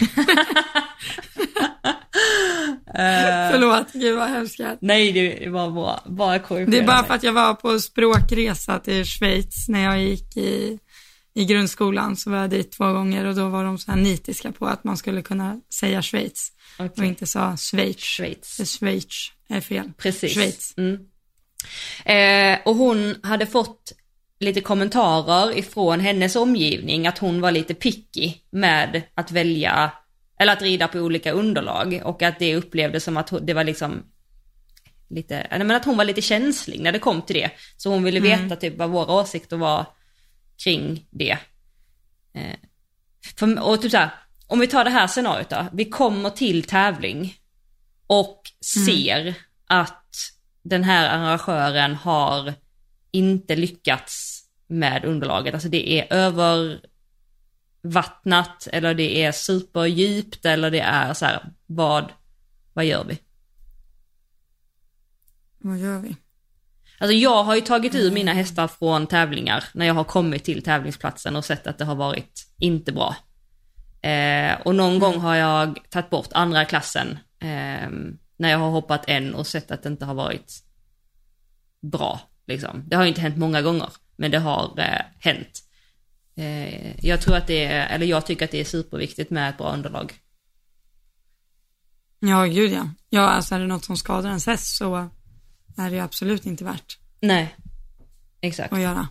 Förlåt, gud vad hemskt. Nej, det var bra. Bara korrigera Det är bara för att jag var på språkresa till Schweiz när jag gick i, i grundskolan. Så var jag dit två gånger och då var de så här nitiska på att man skulle kunna säga Schweiz och Okej. inte sa Schweiz. Schweiz. Schweiz är fel. Precis. Schweiz. Mm. Eh, och hon hade fått lite kommentarer ifrån hennes omgivning att hon var lite picky med att välja, eller att rida på olika underlag och att det upplevdes som att det var liksom lite, men att hon var lite känslig när det kom till det. Så hon ville veta typ vad våra åsikter var kring det. Eh, för, och typ så här, om vi tar det här scenariot då, vi kommer till tävling och ser att den här arrangören har inte lyckats med underlaget. Alltså det är övervattnat eller det är superdjupt eller det är så här, vad, vad gör vi? Vad gör vi? Alltså jag har ju tagit ur mina hästar från tävlingar när jag har kommit till tävlingsplatsen och sett att det har varit inte bra. Eh, och någon gång har jag tagit bort andra klassen eh, när jag har hoppat en och sett att det inte har varit bra. Liksom. Det har inte hänt många gånger, men det har eh, hänt. Eh, jag tror att det är, eller jag tycker att det är superviktigt med ett bra underlag. Ja, gud ja. Ja, alltså är det något som skadar ens häst så är det ju absolut inte värt Nej, exakt. att göra.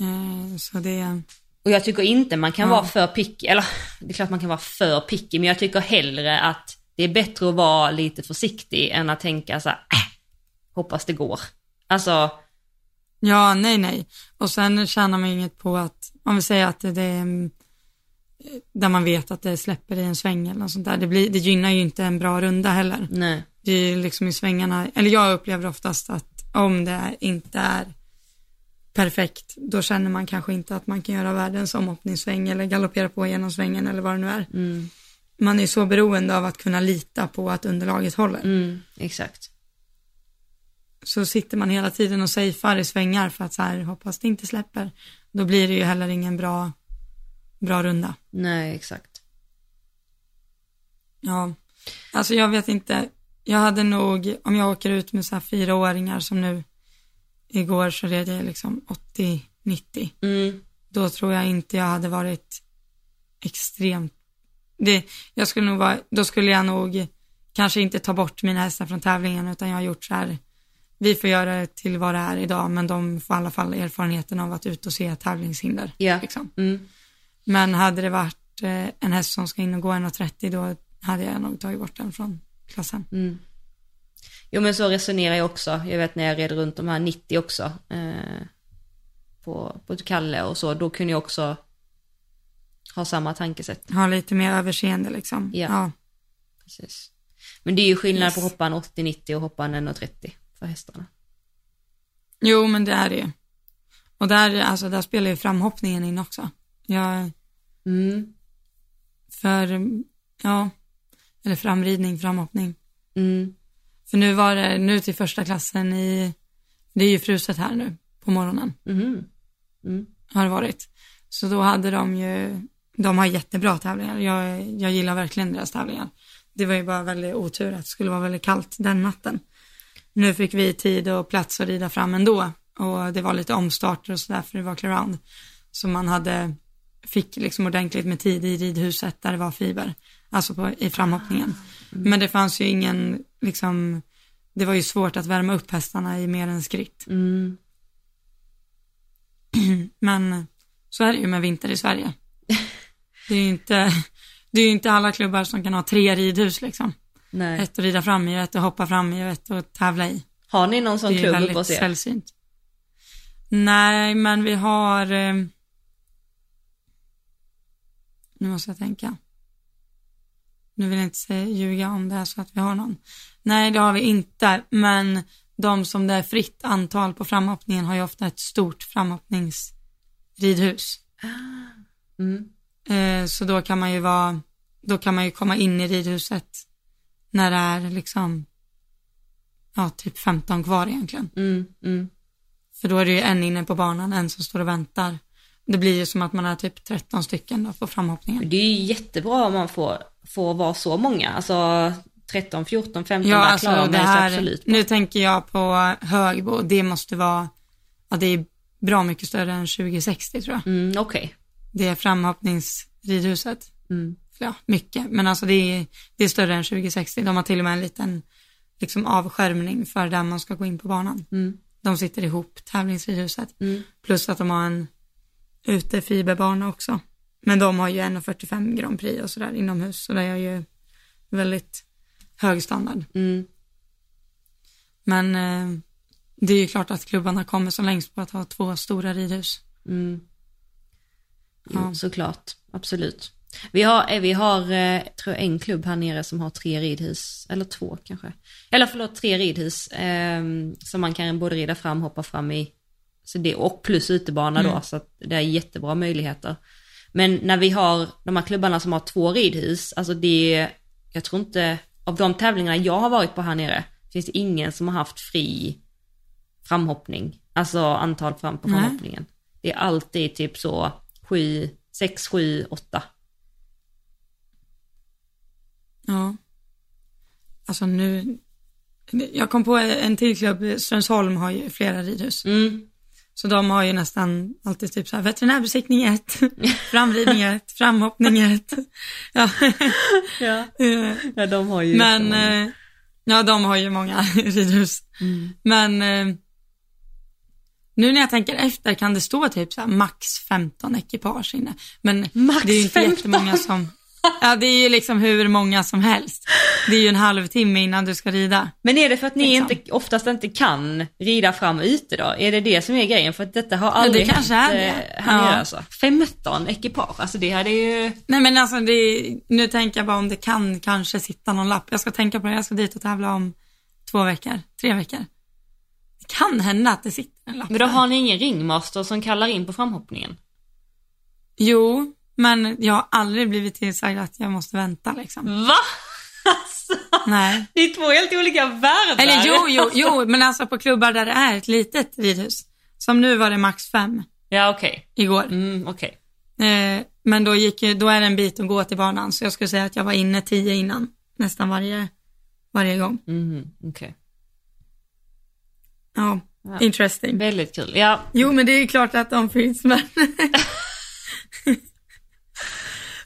Eh, så det, Och jag tycker inte man kan Ja. vara för picky, eller det är klart man kan vara för picky, men jag tycker hellre att det är bättre att vara lite försiktig än att tänka så här, äh, hoppas det går. Alltså, ja, nej, nej. Och sen tjänar man inget på att, om vi säger att det, är mm, där man vet att det släpper i en sväng eller något sånt där. Det, blir, det gynnar ju inte en bra runda heller. nej. Det är ju liksom i svängarna, eller jag upplever oftast att om det inte är perfekt, då känner man kanske inte att man kan göra världens omhoppningssväng eller galoppera på genom svängen eller vad det nu är. Mm, Man är så beroende av att kunna lita på att underlaget håller. mm, exakt. Så sitter man hela tiden och safear i svängar för att så här, hoppas det inte släpper. Då blir det ju heller ingen bra, bra runda. Nej, exakt. Ja, Alltså jag vet inte, jag hade nog, om jag åker ut med så här fyraåringar som nu, igår så red jag liksom 80-90, Mm. då tror jag inte jag hade varit extremt, det, jag skulle nog vara, då skulle jag nog kanske inte ta bort mina hästar från tävlingen utan jag har gjort så här, vi får göra det till vad det är idag men de får i alla fall erfarenheten av att ut och se tävlingshinder. Ja. Liksom. Mm. Men hade det varit eh, en häst som ska in och gå 1,30 då hade jag nog tagit bort den från klassen. Mm. Jo men så resonerar jag också. Jag vet när jag red runt de här 90 också. Eh, på, på Kalle och så. Då kunde jag också ha samma tankesätt. Ha lite mer överseende liksom. Ja. ja. Precis. Men det är ju skillnad Yes. på hoppa en 80-90 och hoppa en 1,30 för hästarna. Jo, men det är det ju. Och där, alltså, där spelar ju framhoppningen in också. Jag, Mm. för, ja, eller framridning, framhoppning. Mm. För nu var det, nu till första klassen i, det är ju fruset här nu på morgonen, Mhm. Mm. har det varit. Så då hade de ju, de har jättebra tävlingar. Jag, jag gillar verkligen deras tävlingar. Det var ju bara väldigt otur att det skulle vara väldigt kallt den natten. Nu fick vi tid och plats att rida fram ändå och det var lite omstarter och sådär för det var clear Så man hade, fick liksom ordentligt med tid i ridhuset där det var fiber, alltså på, i framhoppningen. Men det fanns ju ingen, liksom, det var ju svårt att värma upp hästarna i mer än skritt. Mm. [CLEARS THROAT] Men så är det ju med vinter i Sverige. Det är ju inte, det är inte alla klubbar som kan ha tre ridhus liksom. Nej. Ett att rida fram i, ett att hoppa fram i och ett att tävla i. Har ni någon sån Det är klubb uppe väldigt hos er? sällsynt. Nej, men vi har, eh, nu måste jag tänka. Nu vill jag inte säga, ljuga om det är så att vi har någon. Nej, det har vi inte, men de som det är fritt antal på framhoppningen har ju ofta ett stort framhoppningsridhus. Mm. Eh, så då kan man ju vara, då kan man ju komma in i ridhuset när det är liksom, ja, typ 15 kvar egentligen. Mm. Mm. För då är det ju en inne på banan, en som står och väntar. Det blir ju som att man är typ 13 stycken då på framhoppningen. Det är ju jättebra om man får, får vara så många. Alltså 13, 14, 15, Ja, där alltså klarar man sig absolut. nu tänker jag på Högbo, det måste vara, ja det är bra mycket större än 2060 tror jag. Mm, Okej. Det är framhoppningsridhuset. Mm. Ja, mycket, men alltså det är, det är större än 2060. De har till och med en liten liksom avskärmning för där man ska gå in på banan. Mm. De sitter ihop, tävlingsridhuset. Mm. Plus att de har en utefiberbana också. Men de har ju 1,45 Grand Prix och sådär inomhus, så det är ju väldigt hög standard. Mm. Men eh, det är ju klart att klubbarna kommer så längst på att ha två stora ridhus. Mm. Ja. såklart. Absolut. Vi har, eh, vi har eh, tror jag, en klubb här nere som har tre ridhus, eller två kanske. Eller förlåt, tre ridhus eh, som man kan både rida fram, hoppa fram i. Så det, och plus utebana då, så att det är jättebra möjligheter. Men när vi har de här klubbarna som har två ridhus, alltså det, jag tror inte, av de tävlingarna jag har varit på här nere, finns det ingen som har haft fri framhoppning. Alltså antal fram på Nej. framhoppningen. Det är alltid typ så sju, sex, sju, åtta. Ja. Alltså nu, jag kom på en till klubb, Strömsholm har ju flera ridhus. Mm. Så de har ju nästan alltid typ så här veterinärbesiktning 1, [LAUGHS] framridning 1, framhoppning 1. Ja. [LAUGHS] Ja. Eh, ja, de har ju Men, eh, ja de har ju många [LAUGHS] ridhus. Mm. Men eh, nu när jag tänker efter kan det stå typ så max 15 ekipage inne. Men Max det är ju inte 15? jättemånga som, ja det är ju liksom hur många som helst. Det är ju en halvtimme innan du ska rida. Men är det för att ni liksom. inte, oftast inte kan rida fram ute då? Är det det som är grejen? För att detta har det aldrig kanske hänt är det. eh, här nere Ja. alltså. 15 ekipage, alltså det hade ju... Nej men alltså det, nu tänker jag bara om det kan kanske sitta någon lapp. Jag ska tänka på det, jag ska dit och tävla om två veckor, tre veckor. Det kan hända att det sitter Men då har ni ingen ringmaster som kallar in på framhoppningen? Jo, men jag har aldrig blivit tillsagd att jag måste vänta liksom. Va? [LAUGHS] Alltså, Nej. det är två helt olika världar. Eller jo, jo, jo, men alltså på klubbar där det är ett litet ridhus. Som nu var det max fem Ja, okej. igår. Mm, okej. Eh, men då, gick, då är det en bit att gå till banan, så jag skulle säga att jag var inne tio innan. nästan varje, varje gång. Mhm, okej. Ja, Ja. interesting. Väldigt kul. Ja, Jo, men det är klart att de finns, men... [LAUGHS]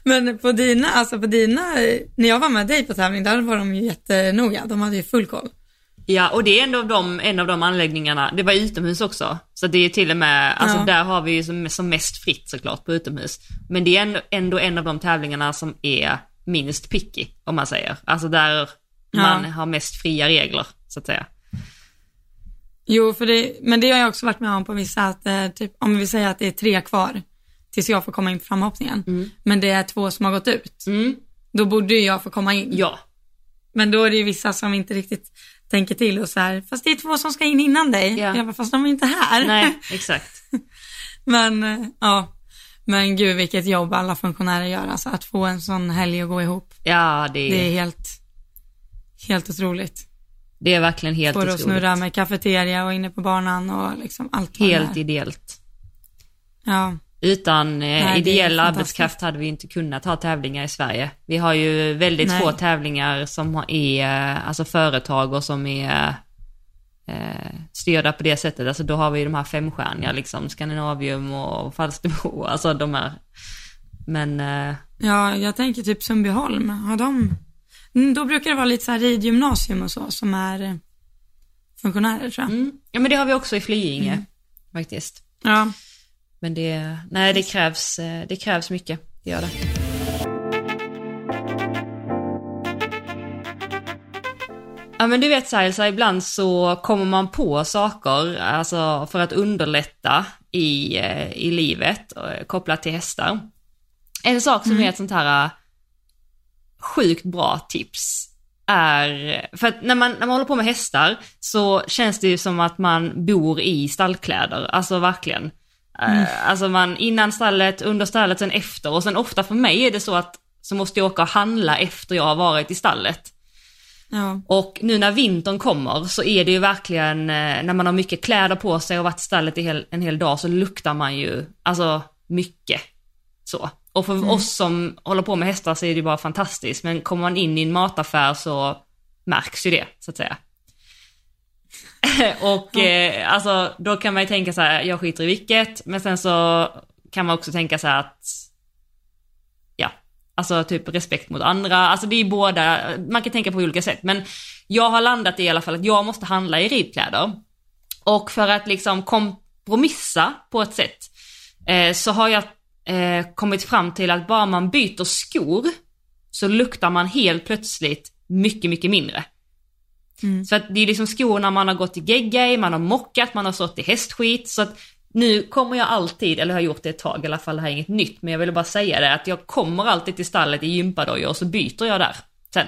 men på dina, alltså på dina, när jag var med dig på tävling, där var de ju jättenoga. De hade ju full koll. Ja, och det är en av de, en av de anläggningarna, det var utomhus också. Så det är till och med, alltså Ja. där har vi ju som, som mest fritt såklart på utomhus. Men det är ändå, ändå en av de tävlingarna som är minst picky, om man säger. Alltså där Ja. man har mest fria regler, så att säga. Jo, för det, men det har jag också varit med om på vissa, att eh, typ, om vi säger att det är tre kvar tills jag får komma in på framhoppningen, men det är två som har gått ut, Mm, då borde ju jag få komma in. ja. Men då är det ju vissa som inte riktigt tänker till och så här, fast det är två som ska in innan dig. Ja. Jag bara, fast de är inte här. Nej, [LAUGHS] exakt. Men eh, ja, men gud vilket jobb alla funktionärer gör, alltså att få en sån helg att gå ihop. Ja, det Det är är, helt, helt otroligt. Det är verkligen helt Får att otroligt. snurra med kafeteria och inne på banan och liksom allt Helt ideellt. Ja, Utan eh, Nej, ideell arbetskraft hade vi inte kunnat ha tävlingar i Sverige. Vi har ju väldigt Nej. få tävlingar som är, eh, alltså företag och som är eh, styrda på det sättet. Alltså då har vi ju de här femstjärniga liksom, Scandinavium och Falsterbo, [LAUGHS] alltså de här. Men eh, ja, jag tänker typ Sundbyholm, har de? Mm, Då brukar det vara lite så här ridgymnasium och så som är eh, funktionärer tror jag. mm, ja men det har vi också i Flyinge faktiskt. Ja, Men det, nej det krävs, eh, det krävs mycket, det gör det. Ja men du vet så här, så här, ibland så kommer man på saker, alltså för att underlätta i, eh, i livet, kopplat till hästar. En sak som är ett sånt här sjukt bra tips är, för att när man, när man håller på med hästar så känns det ju som att man bor i stallkläder, alltså verkligen. Eh, Alltså man, innan stallet, under stallet, sen efter och sen ofta för mig är det så att så måste jag åka och handla efter jag har varit i stallet. ja, Och nu när vintern kommer så är det ju verkligen, eh, när man har mycket kläder på sig och varit i stallet i hel, en hel dag så luktar man ju, alltså mycket. Så. Och för oss som håller på med hästar så är det ju bara fantastiskt, men kommer man in i en mataffär så märks ju det, så att säga. [LAUGHS] och eh, alltså, då kan man ju tänka så här, jag skiter i vilket, men sen så kan man också tänka så här att, ja, alltså typ respekt mot andra, alltså det är båda, man kan tänka på olika sätt, men jag har landat i alla fall att jag måste handla i ridkläder. Och för att liksom kompromissa på ett sätt, eh, så har jag eh, kommit fram till att bara man byter skor, så luktar man helt plötsligt mycket, mycket mindre. Mm. Så att det är liksom skorna man har gått i gegga i, man har mockat, man har stått i hästskit. Så att nu kommer jag alltid, eller har gjort det ett tag i alla fall, det här är inget nytt, men jag ville bara säga det att jag kommer alltid till stallet i gympadojor och så byter jag där sen.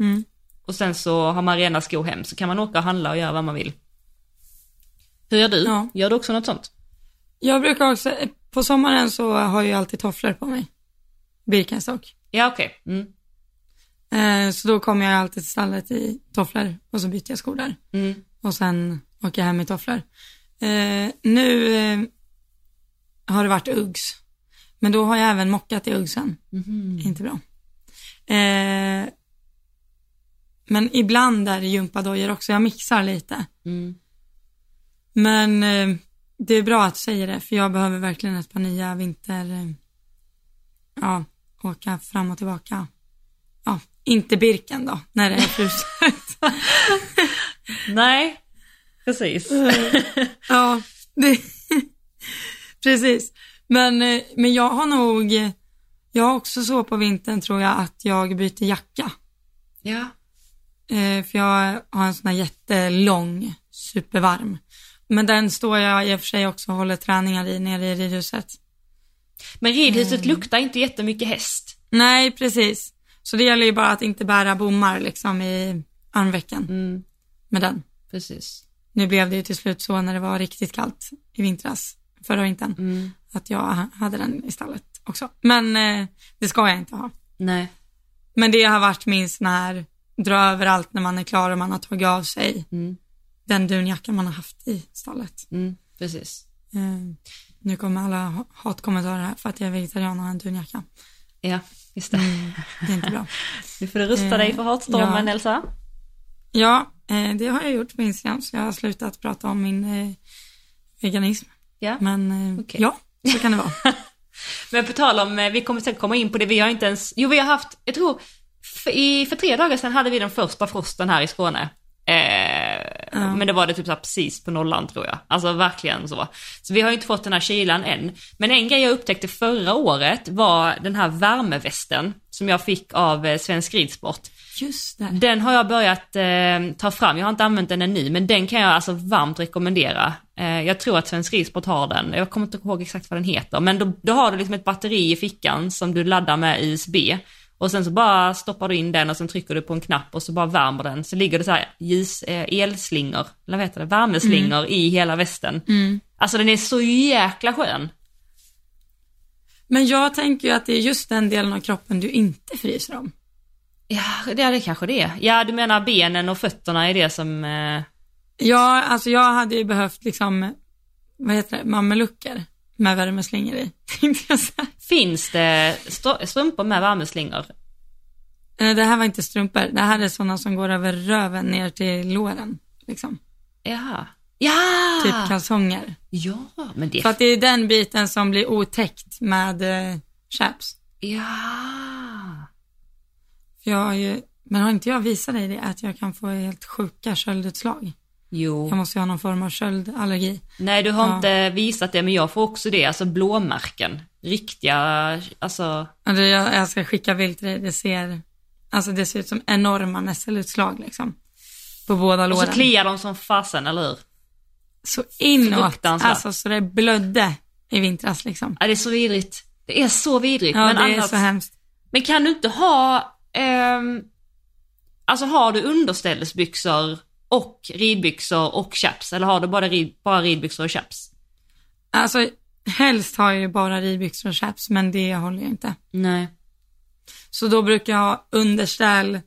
mm. Och sen så har man rena skor hem, så kan man åka och handla och göra vad man vill. Hur gör du? Ja. Gör du också något sånt? Jag brukar också, på sommaren så har jag alltid tofflor på mig. Birkenstock. Ja, okej. Mm. Eh, så då kommer jag alltid till stallet i tofflor och så byter jag skor där. Mm. Och sen åker jag hem i tofflor. Eh, nu eh, har det varit Uggs. Men då har jag även mockat i Uggsen. Mhm. Inte bra. Men ibland är det gympadojor också. Jag mixar lite. Mm. Men det är bra att du säger det, för jag behöver verkligen ett par nya vinter... Eh, ja, åka fram och tillbaka. Ja, inte Birken då, när det är fruset. [LAUGHS] Nej, precis. [LAUGHS] ja, det, [LAUGHS] precis. Men, eh, men jag har nog, jag har också så på vintern tror jag att jag byter jacka. ja. Eh, för jag har en sån här jättelång, supervarm. Men den står jag i och för sig också och håller träningar i nere i ridhuset. Men ridhuset Mm. luktar inte jättemycket häst. Nej, precis. Så det gäller ju bara att inte bära bommar liksom i armvecken Mm. med den. Precis. Nu blev det ju till slut så när det var riktigt kallt i vintras, förra vintern, Mm. att jag ha- hade den i stallet också. Men eh, det ska jag inte ha. Nej. Men det har varit min sån här, dra överallt när man är klar och man har tagit av sig Mm. Den dunjackan man har haft i stallet. Mm. Precis. Eh, nu kommer alla ha- hatkommentarer här för att jag är vegetarian och har en dunjacka. Ja, just det. Det är inte bra. [LAUGHS] Nu får du rusta dig för hatstormen Ja. Elsa. Ja, eh, det har jag gjort på Instagram, så jag har slutat prata om min eh, veganism. Ja. Men eh, Okej. ja, så kan det vara. [LAUGHS] Men på tal om, eh, vi kommer säkert komma in på det, vi har inte ens, jo vi har haft, jag tror, för, i, för tre dagar sedan hade vi den första frosten här i Skåne. Eh, Men det var det typ så precis på nollan tror jag. Alltså verkligen så. Så vi har ju inte fått den här kylan än. Men en grej jag upptäckte förra året var den här värmevästen som jag fick av eh, Svensk Ridsport. Just det. Den har jag börjat eh, ta fram, jag har inte använt den ännu, men den kan jag alltså varmt rekommendera. Eh, jag tror att Svensk Ridsport har den, jag kommer inte ihåg exakt vad den heter, men då, då har du liksom ett batteri i fickan som du laddar med USB. Och sen så bara stoppar du in den och sen trycker du på en knapp och så bara värmer den. Så ligger det så här ljus, eh, elslingor, eller vad heter det, värmeslingor i hela västen. Alltså den är så jäkla skön. Men jag tänker ju att det är just den delen av kroppen du inte fryser om. Ja, det är det kanske det är. Ja, du menar benen och fötterna är det som... Eh... Ja, alltså jag hade ju behövt liksom, vad heter det, mamelucker med värmeslingor i. [LAUGHS] Finns det str- strumpor med värmeslingor? Eh, Det här var inte strumpor, det här är sådana som går över röven ner till låren. Liksom. Jaha. Ja! Typ kalsonger. Ja, men det... För att det är den biten som blir otäckt med eh, chaps. Ja. För jag har ju, men har inte jag visat dig det, att jag kan få helt sjuka köldutslag? Jo. Jag måste ju ha någon form av köldallergi. Nej, du har Ja. inte visat det, men jag får också det. Alltså blåmärken. Riktiga, alltså... Och det, jag, jag ska skicka bild till dig, det ser, alltså det ser ut som enorma nässelutslag liksom. På båda Och låren. så kliar de som fasen, eller hur? så inåt, alltså så det blödde i vintras liksom. Ja, det är så vidrigt. Det är så vidrigt. Ja, men, det är annars... så hemskt. men kan du inte ha... ehm, Alltså har du underställsbyxor och ridbyxor och chaps? Eller har du bara, rid, bara ridbyxor och chaps? Alltså helst har jag ju bara ridbyxor och chaps, men det håller jag inte. Nej. Så då brukar jag ha underställ,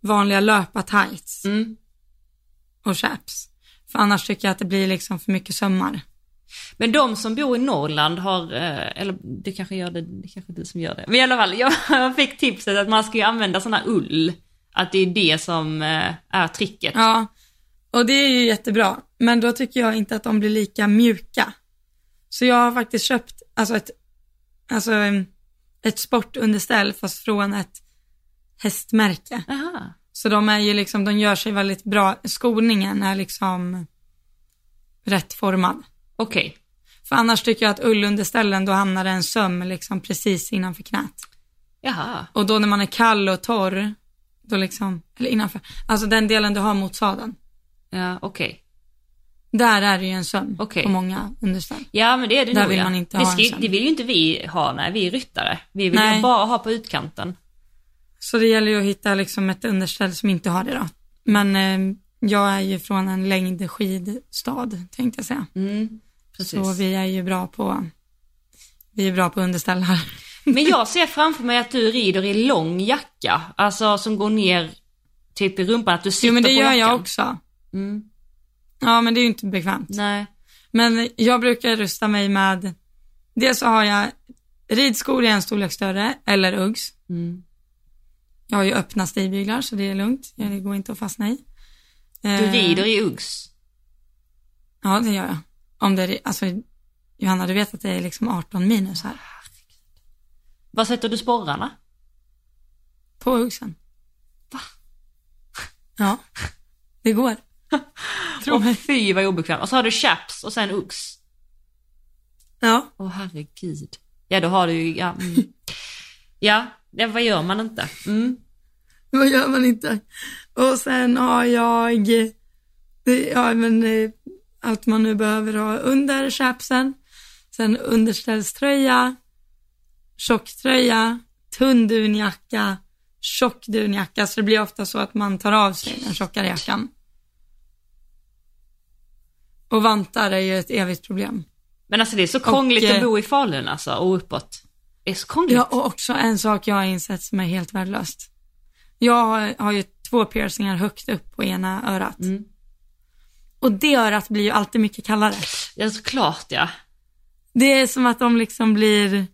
vanliga löpartights Mm. och chaps. För annars tycker jag att det blir liksom för mycket sömmar. Men de som bor i Norrland har, eh, eller det kanske gör det, det kanske är du som gör det. Men i alla fall, jag [LAUGHS] fick tipset att man ska ju använda här ull. Att det är det som eh, är tricket. Ja, och det är ju jättebra. Men då tycker jag inte att de blir lika mjuka. Så jag har faktiskt köpt alltså ett, alltså, em, ett sportunderställ fast från ett hästmärke. Aha. Så de är ju liksom, de gör sig väldigt bra. Skoningen är liksom rätt formad. Okej. För annars tycker jag att ullunderställen, då hamnar det en söm liksom precis innanför knät. Jaha. Och då när man är kall och torr, då liksom, eller innanför, alltså den delen du har mot sadeln. Ja, okej. Där är det ju en söm Okej. på många underställ. Ja men det är det Där nog vill ja. man inte det, ha en sån. det vill ju inte vi ha, nej vi är ryttare. Vi vill Nej. ju bara ha på utkanten. Så det gäller ju att hitta liksom ett underställ som inte har det då. Men eh, jag är ju från en längdskidstad, tänkte jag säga. Mm, precis. Så vi är ju bra på, vi är bra på underställ här. Men jag [LAUGHS] ser framför mig att du rider i lång jacka, alltså som går ner typ i rumpan, att du sitter Jo men det på gör jackan. jag också. Mm. Ja men det är ju inte bekvämt. Nej. Men jag brukar rusta mig med, dels så har jag ridskor i en storlek större, eller Uggs. Mm. Jag har ju öppna stigbyglar så det är lugnt, det går inte att fastna i. Du Eh, rider i Uggs. Ja det gör jag. Om det är, alltså Johanna du vet att det är liksom 18 minus här Var sätter du sporrarna? på Uggsen. Va? Ja, det går. [LAUGHS] Tro Åh mig. fy vad obekvämt. Och så har du chaps och sen Uggs. Ja. Åh herregud. Ja då har du ju, ja. Mm. ja, ja, vad gör man inte? Mm. Vad gör man inte? Och sen har jag, ja men eh, allt man nu behöver ha under chapsen. Sen underställströja, tjocktröja, tunn dunjacka, tjock dunjacka. Så det blir ofta så att man tar av sig den tjockare jackan. Och vantar är ju ett evigt problem. Men alltså det är så krångligt eh, att bo i Falun alltså, och uppåt. Det är så krångligt. Ja, och också en sak jag har insett som är helt värdelöst. Jag har, ju två piercingar högt upp på ena örat. Mm. Och det örat blir ju alltid mycket kallare. Ja, såklart ja. Det är som att de liksom blir,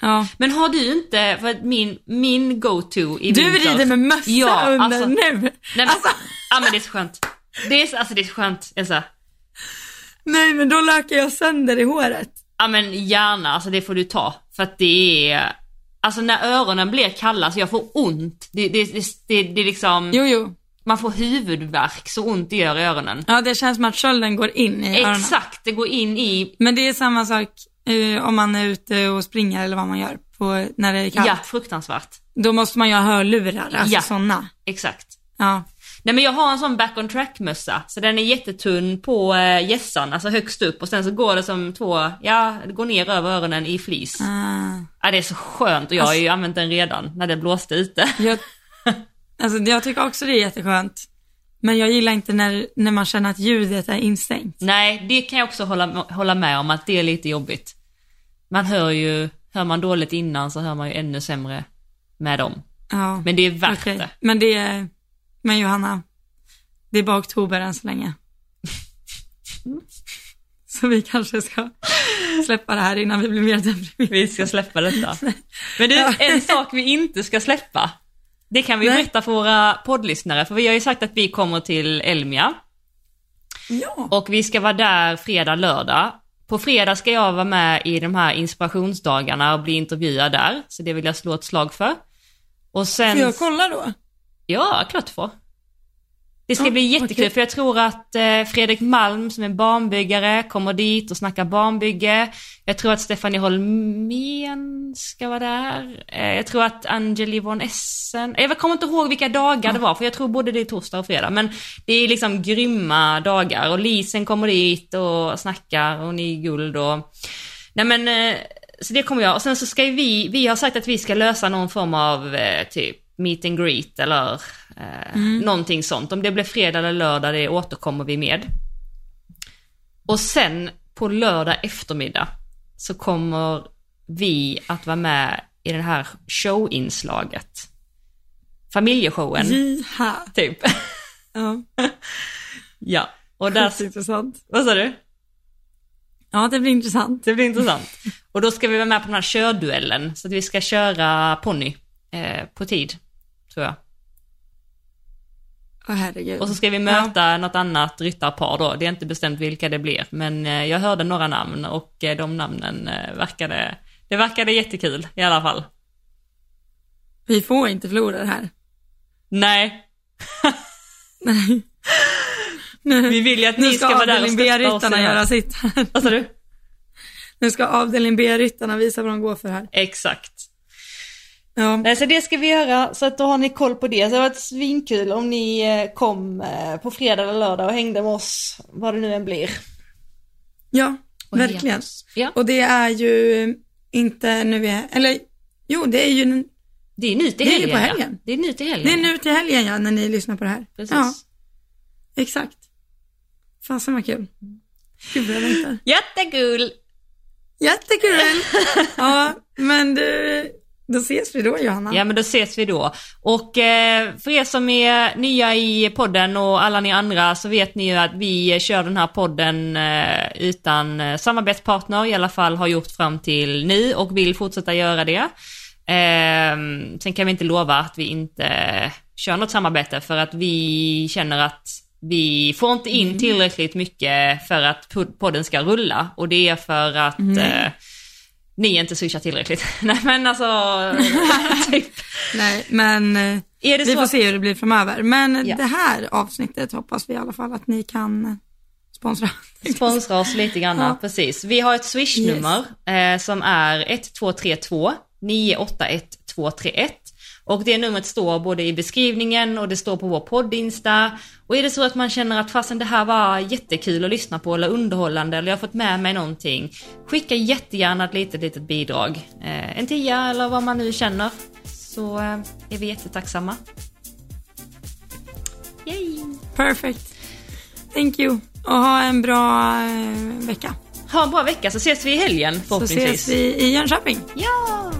Ja. Men har du inte, för min, min go-to i Du vinter... rider med mössa Ja, under alltså- nu. Nej, men, Alltså, ja men det är så skönt. Det är, så- alltså det är så skönt, Elsa. nej men då lökar jag sönder i håret. Ja men gärna, alltså det får du ta. För att det är, alltså när öronen blir kalla så jag får ont. Det, det, det, det, det är liksom, Jo, jo. man får huvudvärk så ont det gör i öronen. Ja, det känns som att skölden går in i öronen. Exakt, det går in i, Men det är samma sak eh, om man är ute och springer eller vad man gör på, när det är kallt. ja fruktansvärt. Då måste man ju ha hörlurar, alltså Ja. sådana. Exakt. Ja. Nej men jag har en sån back on track mössa, så den är jättetunn på eh, gässan, alltså högst upp och sen så går det som två, ja det går ner över öronen i flis. Ah. Ja det är så skönt och jag har ju använt den redan när det blåste ute. [LAUGHS] Jag, alltså, jag tycker också det är jätteskönt. Men jag gillar inte när, när man känner att ljudet är instängt. Nej, det kan jag också hålla, hålla med om att det är lite jobbigt. Man hör ju, hör man dåligt innan så hör man ju ännu sämre med dem. Ja. Men det är värt Okej. det. Men det är, men Johanna, det är bara oktober än så länge. Så vi kanske ska släppa det här innan vi blir mer deprimerade. Vi ska släppa detta. Men du, en sak vi inte ska släppa. Det kan vi Nej. berätta för våra poddlyssnare, för vi har ju sagt att vi kommer till Elmia Ja. och vi ska vara där fredag, lördag. På fredag ska jag vara med i de här inspirationsdagarna och bli intervjuad där, så det vill jag slå ett slag för. Och sen... Får jag kolla då? Ja, klart du får. Det ska Ja, bli jättekul okej. för jag tror att eh, Fredrik Malm som är barnbyggare kommer dit och snackar barnbygge. Jag tror att Stefanie Holmén ska vara där. Eh, jag tror att Angeli von Essen, jag kommer inte ihåg vilka dagar det var för jag tror både det är torsdag och fredag. Men det är liksom grymma dagar och Lisen kommer dit och snackar och ni är guld och... Nej men, eh, så det kommer jag. Och sen så ska vi, vi har sagt att vi ska lösa någon form av eh, typ meet and greet eller eh, någonting sånt. Om det blir fredag eller lördag, det återkommer vi med. Och sen på lördag eftermiddag så kommer vi att vara med i det här showinslaget. Familjeshowen, Jiha. typ. [LAUGHS] Ja, ja, och där... sjukt intressant. Vad sa du? Ja, det blir intressant. Det blir intressant. Och då ska vi vara med på den här körduellen, så att vi ska köra ponny eh, på tid, tror jag. Herregud. Och så ska vi möta något annat ryttarpar då. Det är inte bestämt vilka det blir, men eh, jag hörde några namn och eh, de namnen eh, verkade, det verkade jättekul i alla fall. Vi får inte förlora det här. Nej, Nej. vi vill ju att ni ska, ska vara där och stötta oss. göra sitt här. Vad sa du? Nu ska avdelning B-ryttarna visa vad de går för här. Exakt. Ja. Nej, så det ska vi göra, så att då har ni koll på det. Så det har varit svinkul om ni eh, kom eh, på fredag eller lördag och hängde med oss, vad det nu än blir. Ja, Och verkligen. Ja, Och det är ju inte nu vi är, eller jo, det är ju, det är nu till Det är ju helgen. på ja. helgen. Det är nu till helgen. det är nu till helgen ja, när ni lyssnar på det här. Precis. Ja, exakt. Fasen vad kul. Gud vad jag längtar. Jättekul! Jättekul! [LAUGHS] ja, men du, då ses vi då Johanna. Ja men då ses vi då. Och eh, för er som är nya i podden och alla ni andra så vet ni ju att vi kör den här podden eh, utan eh, samarbetspartner, i alla fall har gjort fram till nu och vill fortsätta göra det. Eh, sen kan vi inte lova att vi inte kör något samarbete för att vi känner att vi får inte in tillräckligt mycket för att pod- podden ska rulla och det är för att eh, ni inte swishar tillräckligt. [LAUGHS] Nej men alltså, [LAUGHS] typ. Nej, men Är vi så får att, se hur det blir framöver. Men Ja. det här avsnittet hoppas vi i alla fall att ni kan sponsra. sponsra oss lite grann, Ja. precis. Vi har ett swishnummer eh, som är 1232 981 231 och det numret står både i beskrivningen och det står på vår podd-insta. Och är det så att man känner att fasen det här var jättekul att lyssna på eller underhållande eller jag har fått med mig någonting. Skicka jättegärna ett litet, litet bidrag. Eh, en tia eller vad man nu känner. Så eh, är vi jättetacksamma. Yay! Perfect. Thank you. Och ha en bra eh, vecka. Ha en bra vecka så ses vi i helgen Så förhoppningsvis. ses vi i Jönköping. Ja!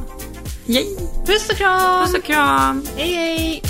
Yay. Puss och kram! Puss och kram. Hej hej!